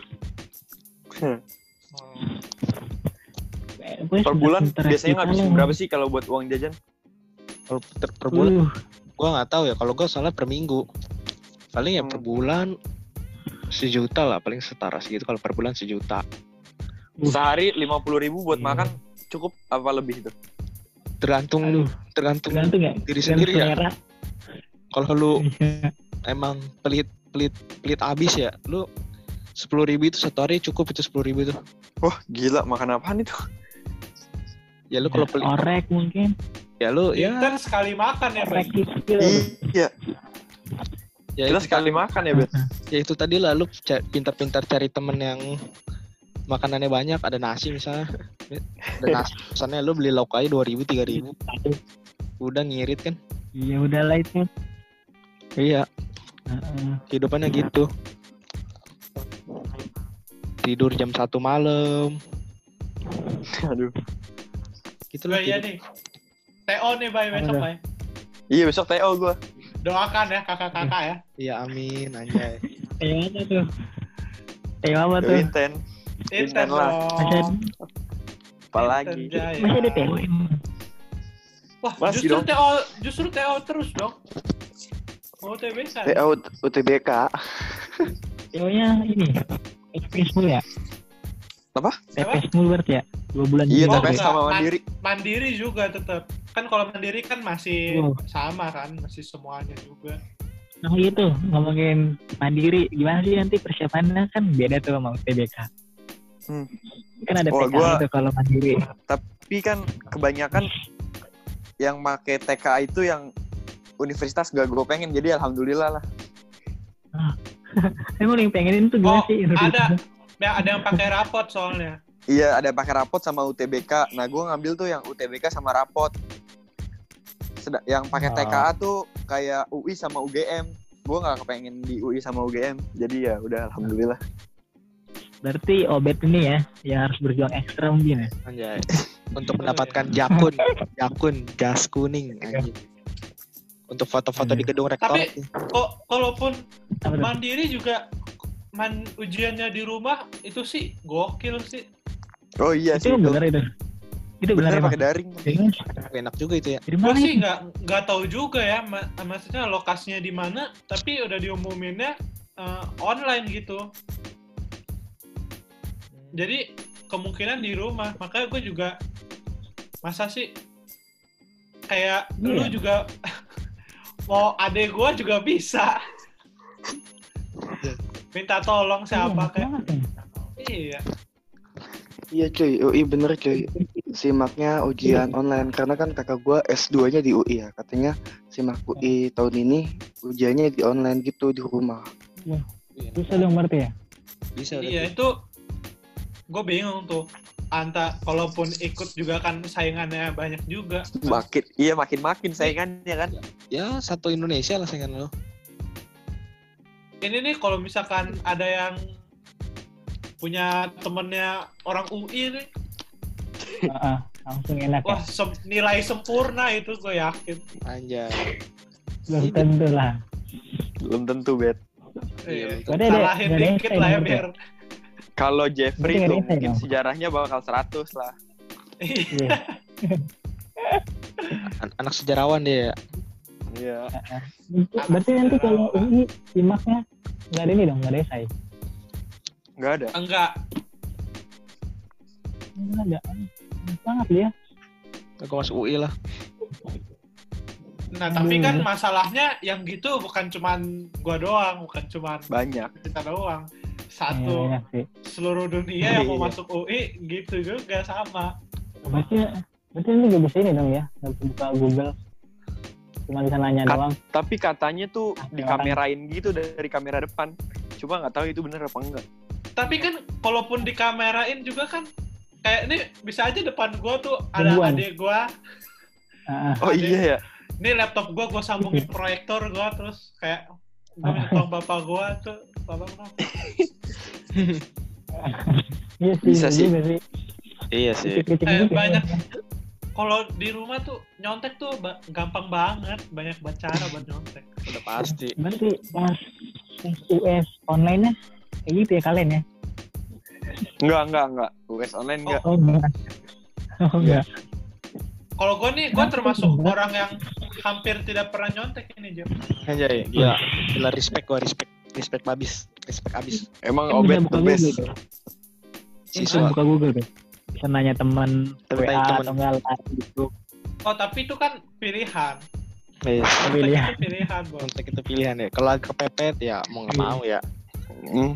gue Per bulan biasanya ngabisin berapa sih kalau buat uang jajan? kalau per, per bulan? Uh, gua nggak tahu ya kalau gua soalnya per minggu paling ya per Hmm. bulan sejuta lah paling setara segitu kalau per bulan sejuta Uh. Sehari lima puluh ribu buat Iya. makan cukup apa lebih itu? tergantung aduh tergantung tergantung ya diri tergantung sendiri ya kalau lu Iya. emang pelit pelit pelit abis ya lu sepuluh ribu itu satu hari cukup itu sepuluh ribu itu Wah gila makan apaan itu? ya lu kalau pelit orek mungkin ya lu ya. kan sekali makan ya kecil Iya, ya kita itu, sekali makan ya Bet. ya itu tadi lah lu pintar-pintar cari temen yang makanannya banyak. Ada nasi misalnya. Ada <laughs> nasi misalnya lu beli lauk aja dua ribu tiga ribu. Udah ngirit kan? Iya udahlah itu. Iya. Heeh. kehidupannya gitu. Tidur jam satu malam. Aduh. gitu lah iya hidup. nih TO nih bay besok bay Iya besok TO gue. doakan ya kakak-kakak ya iya amin anjay Teo apa tuh Teo apa tuh Inten. Inten lah. Apalagi. Masih ada emang Wah, Masih justru dong. TO justru TO terus dong. Oh, TBK. TO UTBK. Teo nya ini Express mulu ya Apa? TPS mulu berarti ya dua bulan Iya TPS sama Man- Mandiri. Mandiri juga tetap. Kan kalau Mandiri kan masih Oh. sama kan, masih semuanya juga. Nah gitu ngomongin mandiri gimana sih nanti persiapannya kan beda tuh sama UTBK. Hmm. Kan ada Oh, PKI gua- tuh kalau mandiri. Tapi kan kebanyakan yang make TK itu yang universitas gak gue pengen jadi alhamdulillah lah. <laughs> Emang yang pengenin tuh gimana Oh, sih? ada. Ya, ada yang pakai rapot soalnya. Iya ada pakai rapot sama UTBK. Nah gue ngambil tuh yang UTBK sama rapot. Yang pakai Oh. TKA tuh kayak UI sama UGM. Gue nggak kepengen di UI sama UGM. Jadi ya udah alhamdulillah. Berarti obet ini ya yang harus berjuang ekstra mungkin ya. anjay <laughs> untuk mendapatkan jakun jakun jas kuning anjing untuk foto-foto di gedung rektor Tapi- Kok kalaupun? Mandiri juga man ujiannya di rumah itu sih gokil sih. Oh iya itu sih. Itu bener itu. Itu bener, bener emang. pakai daring. Serius? enak juga itu ya Gue mana sih itu? nggak nggak tahu juga ya, ma- maksudnya lokasinya di mana, tapi udah diumuminnya eh, online gitu. Jadi kemungkinan di rumah, makanya gue juga masa sih kayak dulu Iya. juga <laughs> mau adek gue juga bisa minta tolong Iya, siapa enak kayak ya. iya Iya cuy, UI bener cuy. Simaknya ujian online karena kan kakak gua S2-nya di UI ya. Katanya simak UI tahun ini ujiannya di online gitu di rumah. Bisa dong berarti ya. bisa iya berarti. itu gue bingung tuh anta kalaupun ikut juga kan saingannya banyak juga Makin iya makin makin saingannya kan. ya satu Indonesia lah saingan lo ini nih kalau misalkan ada yang punya temennya orang UI nih, Heeh, langsung enak ya. wah sem- nilai sempurna itu gue yakin. Anjay. Belum tentu lah. Belum tentu, Bet. Iya, salahin ada dikit lah ya biar. Kalau Jeffrey tuh mungkin dong. sejarahnya bakal 100 lah. Iya. An- anak sejarawan dia ya. Iya. Berarti nanti kalau ini simaknya nggak ada ini dong, nggak ada esai. Nggak ada. Enggak, Nggak ada. Sangat dia. Aku masuk UI lah. Nah, tapi kan Hmm. masalahnya yang gitu bukan cuman gua doang, bukan cuman Banyak. kita doang. Satu sih. seluruh dunia yang mau Iya. masuk UI gitu juga sama. Berarti, berarti ini nggak bisa ini dong ya, bisa buka Google. Cuma bisa nanya Kat- doang. Tapi katanya tuh Ada dikamerain gitu dari kamera depan. Cuma nggak tahu itu bener apa enggak. Tapi kan kalaupun dikamerain juga kan kayak ini bisa aja depan gua tuh ada Tungguan. adik gua, Ah, ah. Oh Ada- iya ya. ini laptop gua gua sambungin <laughs> proyektor gua terus kayak minta tolong bapak gua tuh tolong <laughs> dong. Iya sih, Bisa sih. juga sih. Iya sih. Eh, banyak. Kalau di rumah tuh nyontek tuh ba- gampang banget, banyak cara buat nyontek. Udah pasti. Berarti pas pas US online-nya kayak gitu ya kalian ya? Enggak, enggak, enggak. US online enggak. Oh enggak. Oh enggak. Kalau gue nih, gue termasuk orang yang hampir tidak pernah nyontek ini, Jam. Anjay, gila. Gila respect gua, respect. Respect babis. Respect abis. Emang Kan Obet the best. Google Siswa. buka Google tuh. Bisa nanya teman WA teman. atau enggak grup. Oh, tapi itu kan pilihan. Iya. Tapi Nyontek lihat itu pilihan, Bos. Untuk itu pilihan ya. Kalau kepepet ya mau nggak Iya. mau ya. Hmm.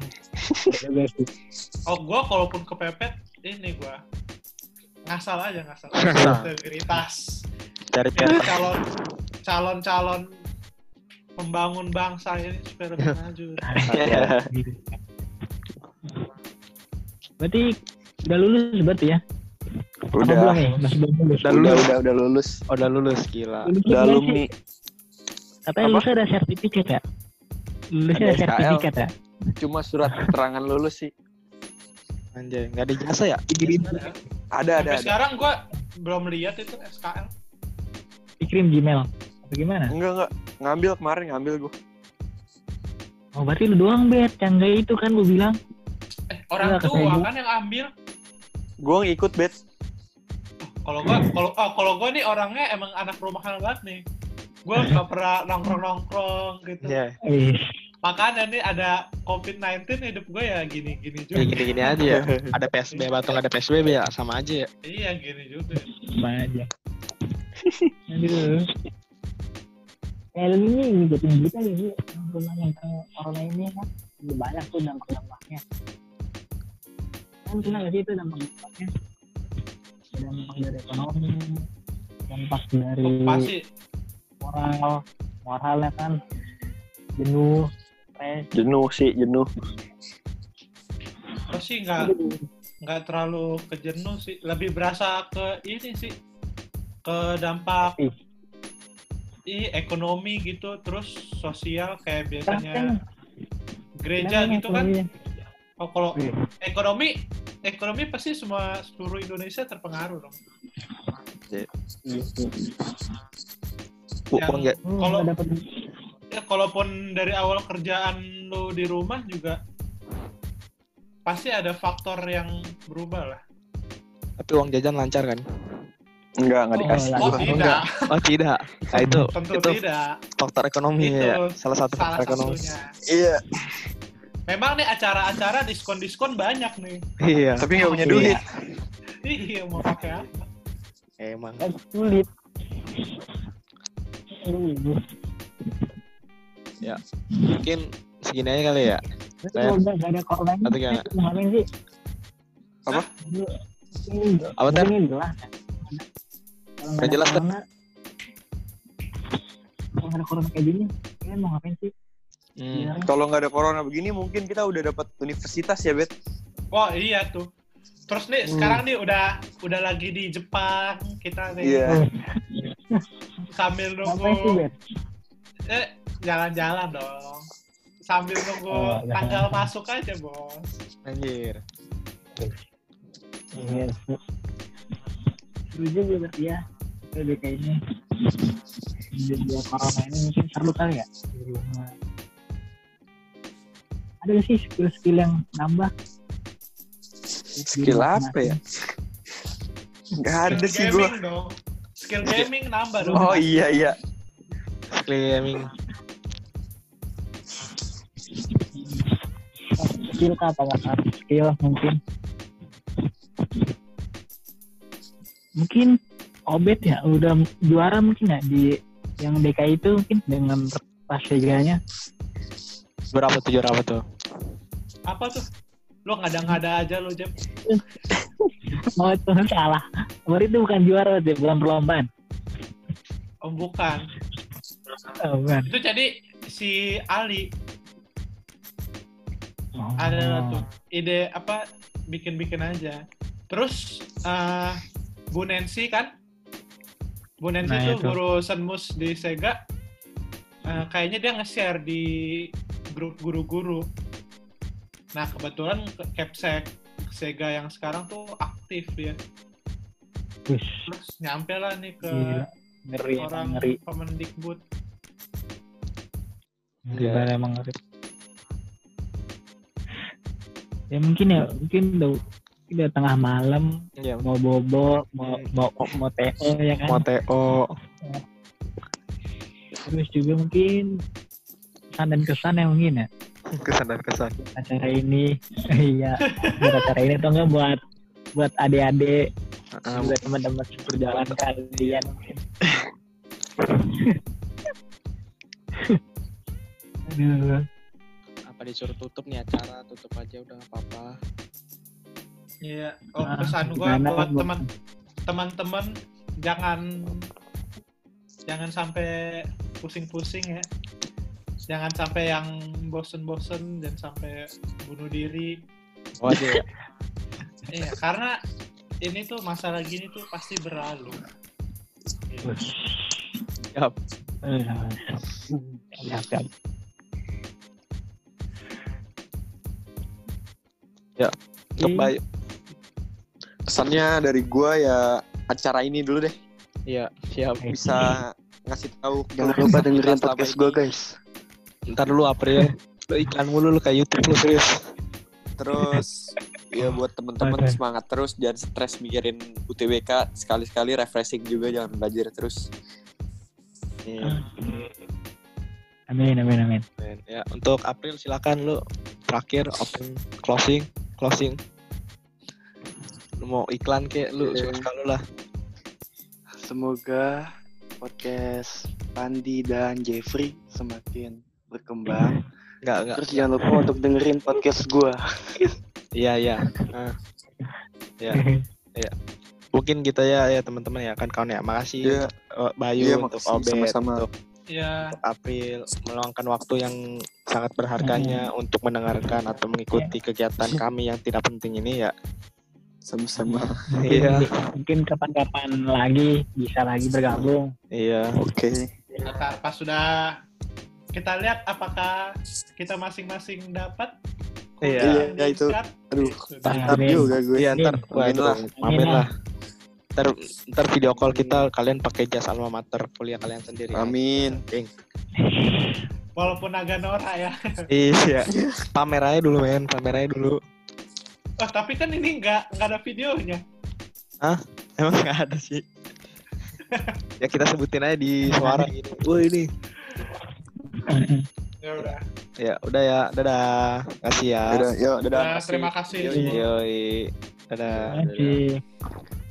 Oh, gue kalaupun kepepet, ini gue ngasal aja ngasal. Integritas. Cari Biar biar calon calon-calon pembangun bangsa ini supaya lebih maju. Berarti udah lulus berarti ya? Apa Udah. belum nih? Masih belum lulus. Udah Udah, lulus. udah, udah lulus. Oh, udah lulus gila. Lulus Udah alumni. Katanya lulusnya ada sertifikat ya? Lulusnya Ada ada sertifikat ya? Cuma surat keterangan lulus sih. Anjay, nggak ada jasa ya? Dikirim, Ada, Sampai ada, ada. sekarang gue belum lihat itu SKL. dikirim Gmail. Apa gimana? Enggak, enggak. Ngambil kemarin, ngambil gue. Oh berarti lu doang bet, yang nggak itu kan lu bilang. Eh, orang Iya, tua kan yang ambil. Gue ngikut, Bet. Kalau gua kalau oh, kalau gua nih orangnya emang anak rumahan banget nih. Gua nggak pernah nongkrong-nongkrong gitu. Iya. Ih, Makanya nih ada COVID-19 hidup gue ya gini-gini juga. Ya gini-gini aja ya. Ada PSBB atau nggak ada PSBB ya sama aja ya. Iya gini juga. apa aja. <laughs> Aduh. Eh lu ini ngikutin kita gitu tentang tentang corona ini kan udah banyak tuh dampak-dampaknya. Kan kena gak sih itu dampak-dampaknya? Dampak dari ekonomi, dampak dari pasti moral, moralnya kan jenuh. Jenuh sih, jenuh. gua sih nggak nggak terlalu kejenuh sih. Lebih berasa ke ini sih ke dampak Ih. i ekonomi gitu terus sosial kayak biasanya gereja kenapa gitu kan ekonominya? oh, kalau Iya. ekonomi ekonomi pasti semua seluruh Indonesia terpengaruh dong Bu, Yang- Hmm, Kalau- ya kalaupun dari awal kerjaan lu di rumah juga pasti ada faktor yang berubah lah. tapi uang jajan lancar kan? Enggak, enggak Oh, dikasih. Oh, Enggak. tidak, Oh tidak. Nah itu <laughs> tentu itu tidak. faktor ekonomi Itu ya. Salah satu Salah faktor ekonomi. satunya. Iya. Memang nih acara-acara diskon-diskon banyak nih. Iya. Tapi nggak punya Iya. duit. Iya, mau pakai apa? Emang. kan sulit. Aduh. Mungkin segini aja kali ya. Saya- kalau udah gak ada corona ini, Atau gimana? saya mau ngapain sih? Apa? Apa, Ter? ini jelas. kan? Kalau nggak Nggak ada jelas, Ter. corona, kalau nggak ada corona kayak gini, kalian mau ngapain sih? Hmm. Sebenarnya? Kalau nggak ada corona begini, mungkin kita udah dapat universitas ya, Bet. Wah, iya tuh. Terus nih Hmm. sekarang nih udah udah lagi di Jepang kita nih Iya. Oh, sambil sih, nunggu Bet? eh jalan-jalan dong. sambil nunggu Oh, ya. tanggal masuk aja bos Anjir. Iya, juga berarti ya. Ini. Di dua corona ini mungkin seru kali ya. Di rumah. Ada nggak sih skill-skill yang nambah? Skill apa ya? Nggak ada skill sih gue. skill gaming nambah dong Oh iya iya. Gaming. Skill kah apa nggak tahu. Skill mungkin. Mungkin Obet ya udah juara mungkin ya di yang DKI itu mungkin dengan pas liganya Berapa tuh juara apa tuh? apa tuh lo ngada-ngada aja lo Jeb <laughs> Oh itu salah. Baru itu bukan juara deh, bukan perlombaan. oh bukan Oh, bukan. itu jadi si Ali Oh. ada tuh ide apa bikin-bikin aja terus eh Bu Nancy kan Bu Nancy Nah, tuh itu. guru senmus di Sega eh, kayaknya dia nge-share di grup guru-guru nah kebetulan ke- Capsek Sega yang sekarang tuh aktif dia terus nyampe lah nih ke gila. Ngeri, emang orang ngeri. Kemendikbud Ngeri Iya. emang ngeri. Ya mungkin ya, mungkin udah, udah tengah malam, Iya. mau bobo, mau mau mau TO ya kan. Mau TO. Terus juga mungkin kesan dan kesan ya mungkin ya Kesan dan kesan. acara ini. <laughs> iya, buat acara ini atau enggak buat buat adik-adik Ah, juga teman-teman berjalan kalian mungkin. <laughs> Aduh. Apa disuruh tutup nih acara tutup aja udah nggak apa-apa Iya, oh Ah, pesan gua buat teman teman-teman jangan jangan sampai pusing-pusing ya. Jangan sampai yang bosen-bosen dan sampai bunuh diri. oh ya <laughs> Iya, karena ini tuh masalah gini tuh pasti berlalu. Siap. Eh, siap, siap. Untuk Pesannya dari gue ya acara ini dulu deh iya siap bisa ngasih tahu Jangan lupa dengerin podcast gue guys. ntar dulu April lu iklan mulu lu kayak YouTube lu serius Terus ya buat temen-temen Oke. semangat terus jangan stres mikirin UTBK sekali-sekali refreshing juga jangan belajar terus. Iya. Amin, amin, amin. Men. ya untuk April silakan lu terakhir open closing closing lu mau iklan kek lu Oke. suka lu lah Semoga podcast Pandi dan Jeffrey semakin berkembang. <laughs> nggak nggak Terus jangan lupa untuk dengerin podcast gue. <laughs> iya iya Ah. ya <laughs> mungkin kita ya ya teman-teman ya kan kawan ya makasih Iya. untuk, uh, Bayu Iya, untuk makasih, Obet sama-sama. untuk Ya, untuk April meluangkan waktu yang sangat berharganya untuk mendengarkan atau mengikuti kegiatan kami yang tidak penting ini ya Sama-sama. Mungkin, Iya. mungkin kapan-kapan lagi bisa lagi bergabung. iya Oke. ntar pas sudah kita lihat apakah kita masing-masing dapat Iya. Iya, itu. Aduh, juga gue. Iya ntar Amin. lah. Amin lah. Ntar, ntar video call kita kalian pakai jas alma mater kuliah kalian sendiri. Amin. Walaupun agak norak ya. <laughs> Iya. Pamer aja dulu men, pamer aja dulu. Oh, tapi kan ini nggak nggak ada videonya. Emang nggak ada sih. <laughs> ya kita sebutin aja di suara gini. Wah ini. Ya udah. Ya udah ya, dadah. Kasih ya. Dadah, yuk, dadah. Nah, terima kasih. Yoi. semua. Yoi. Dadah.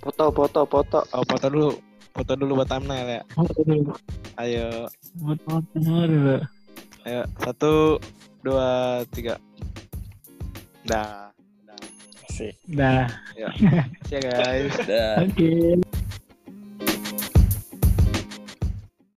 Foto, foto, foto. Oh, foto dulu. Foto dulu buat thumbnail ya. Ayo. Foto dulu. Ayo. Satu, dua, tiga. Dah. Dah. Dah. Ya. <laughs> See ya guys. Dadah. Oke.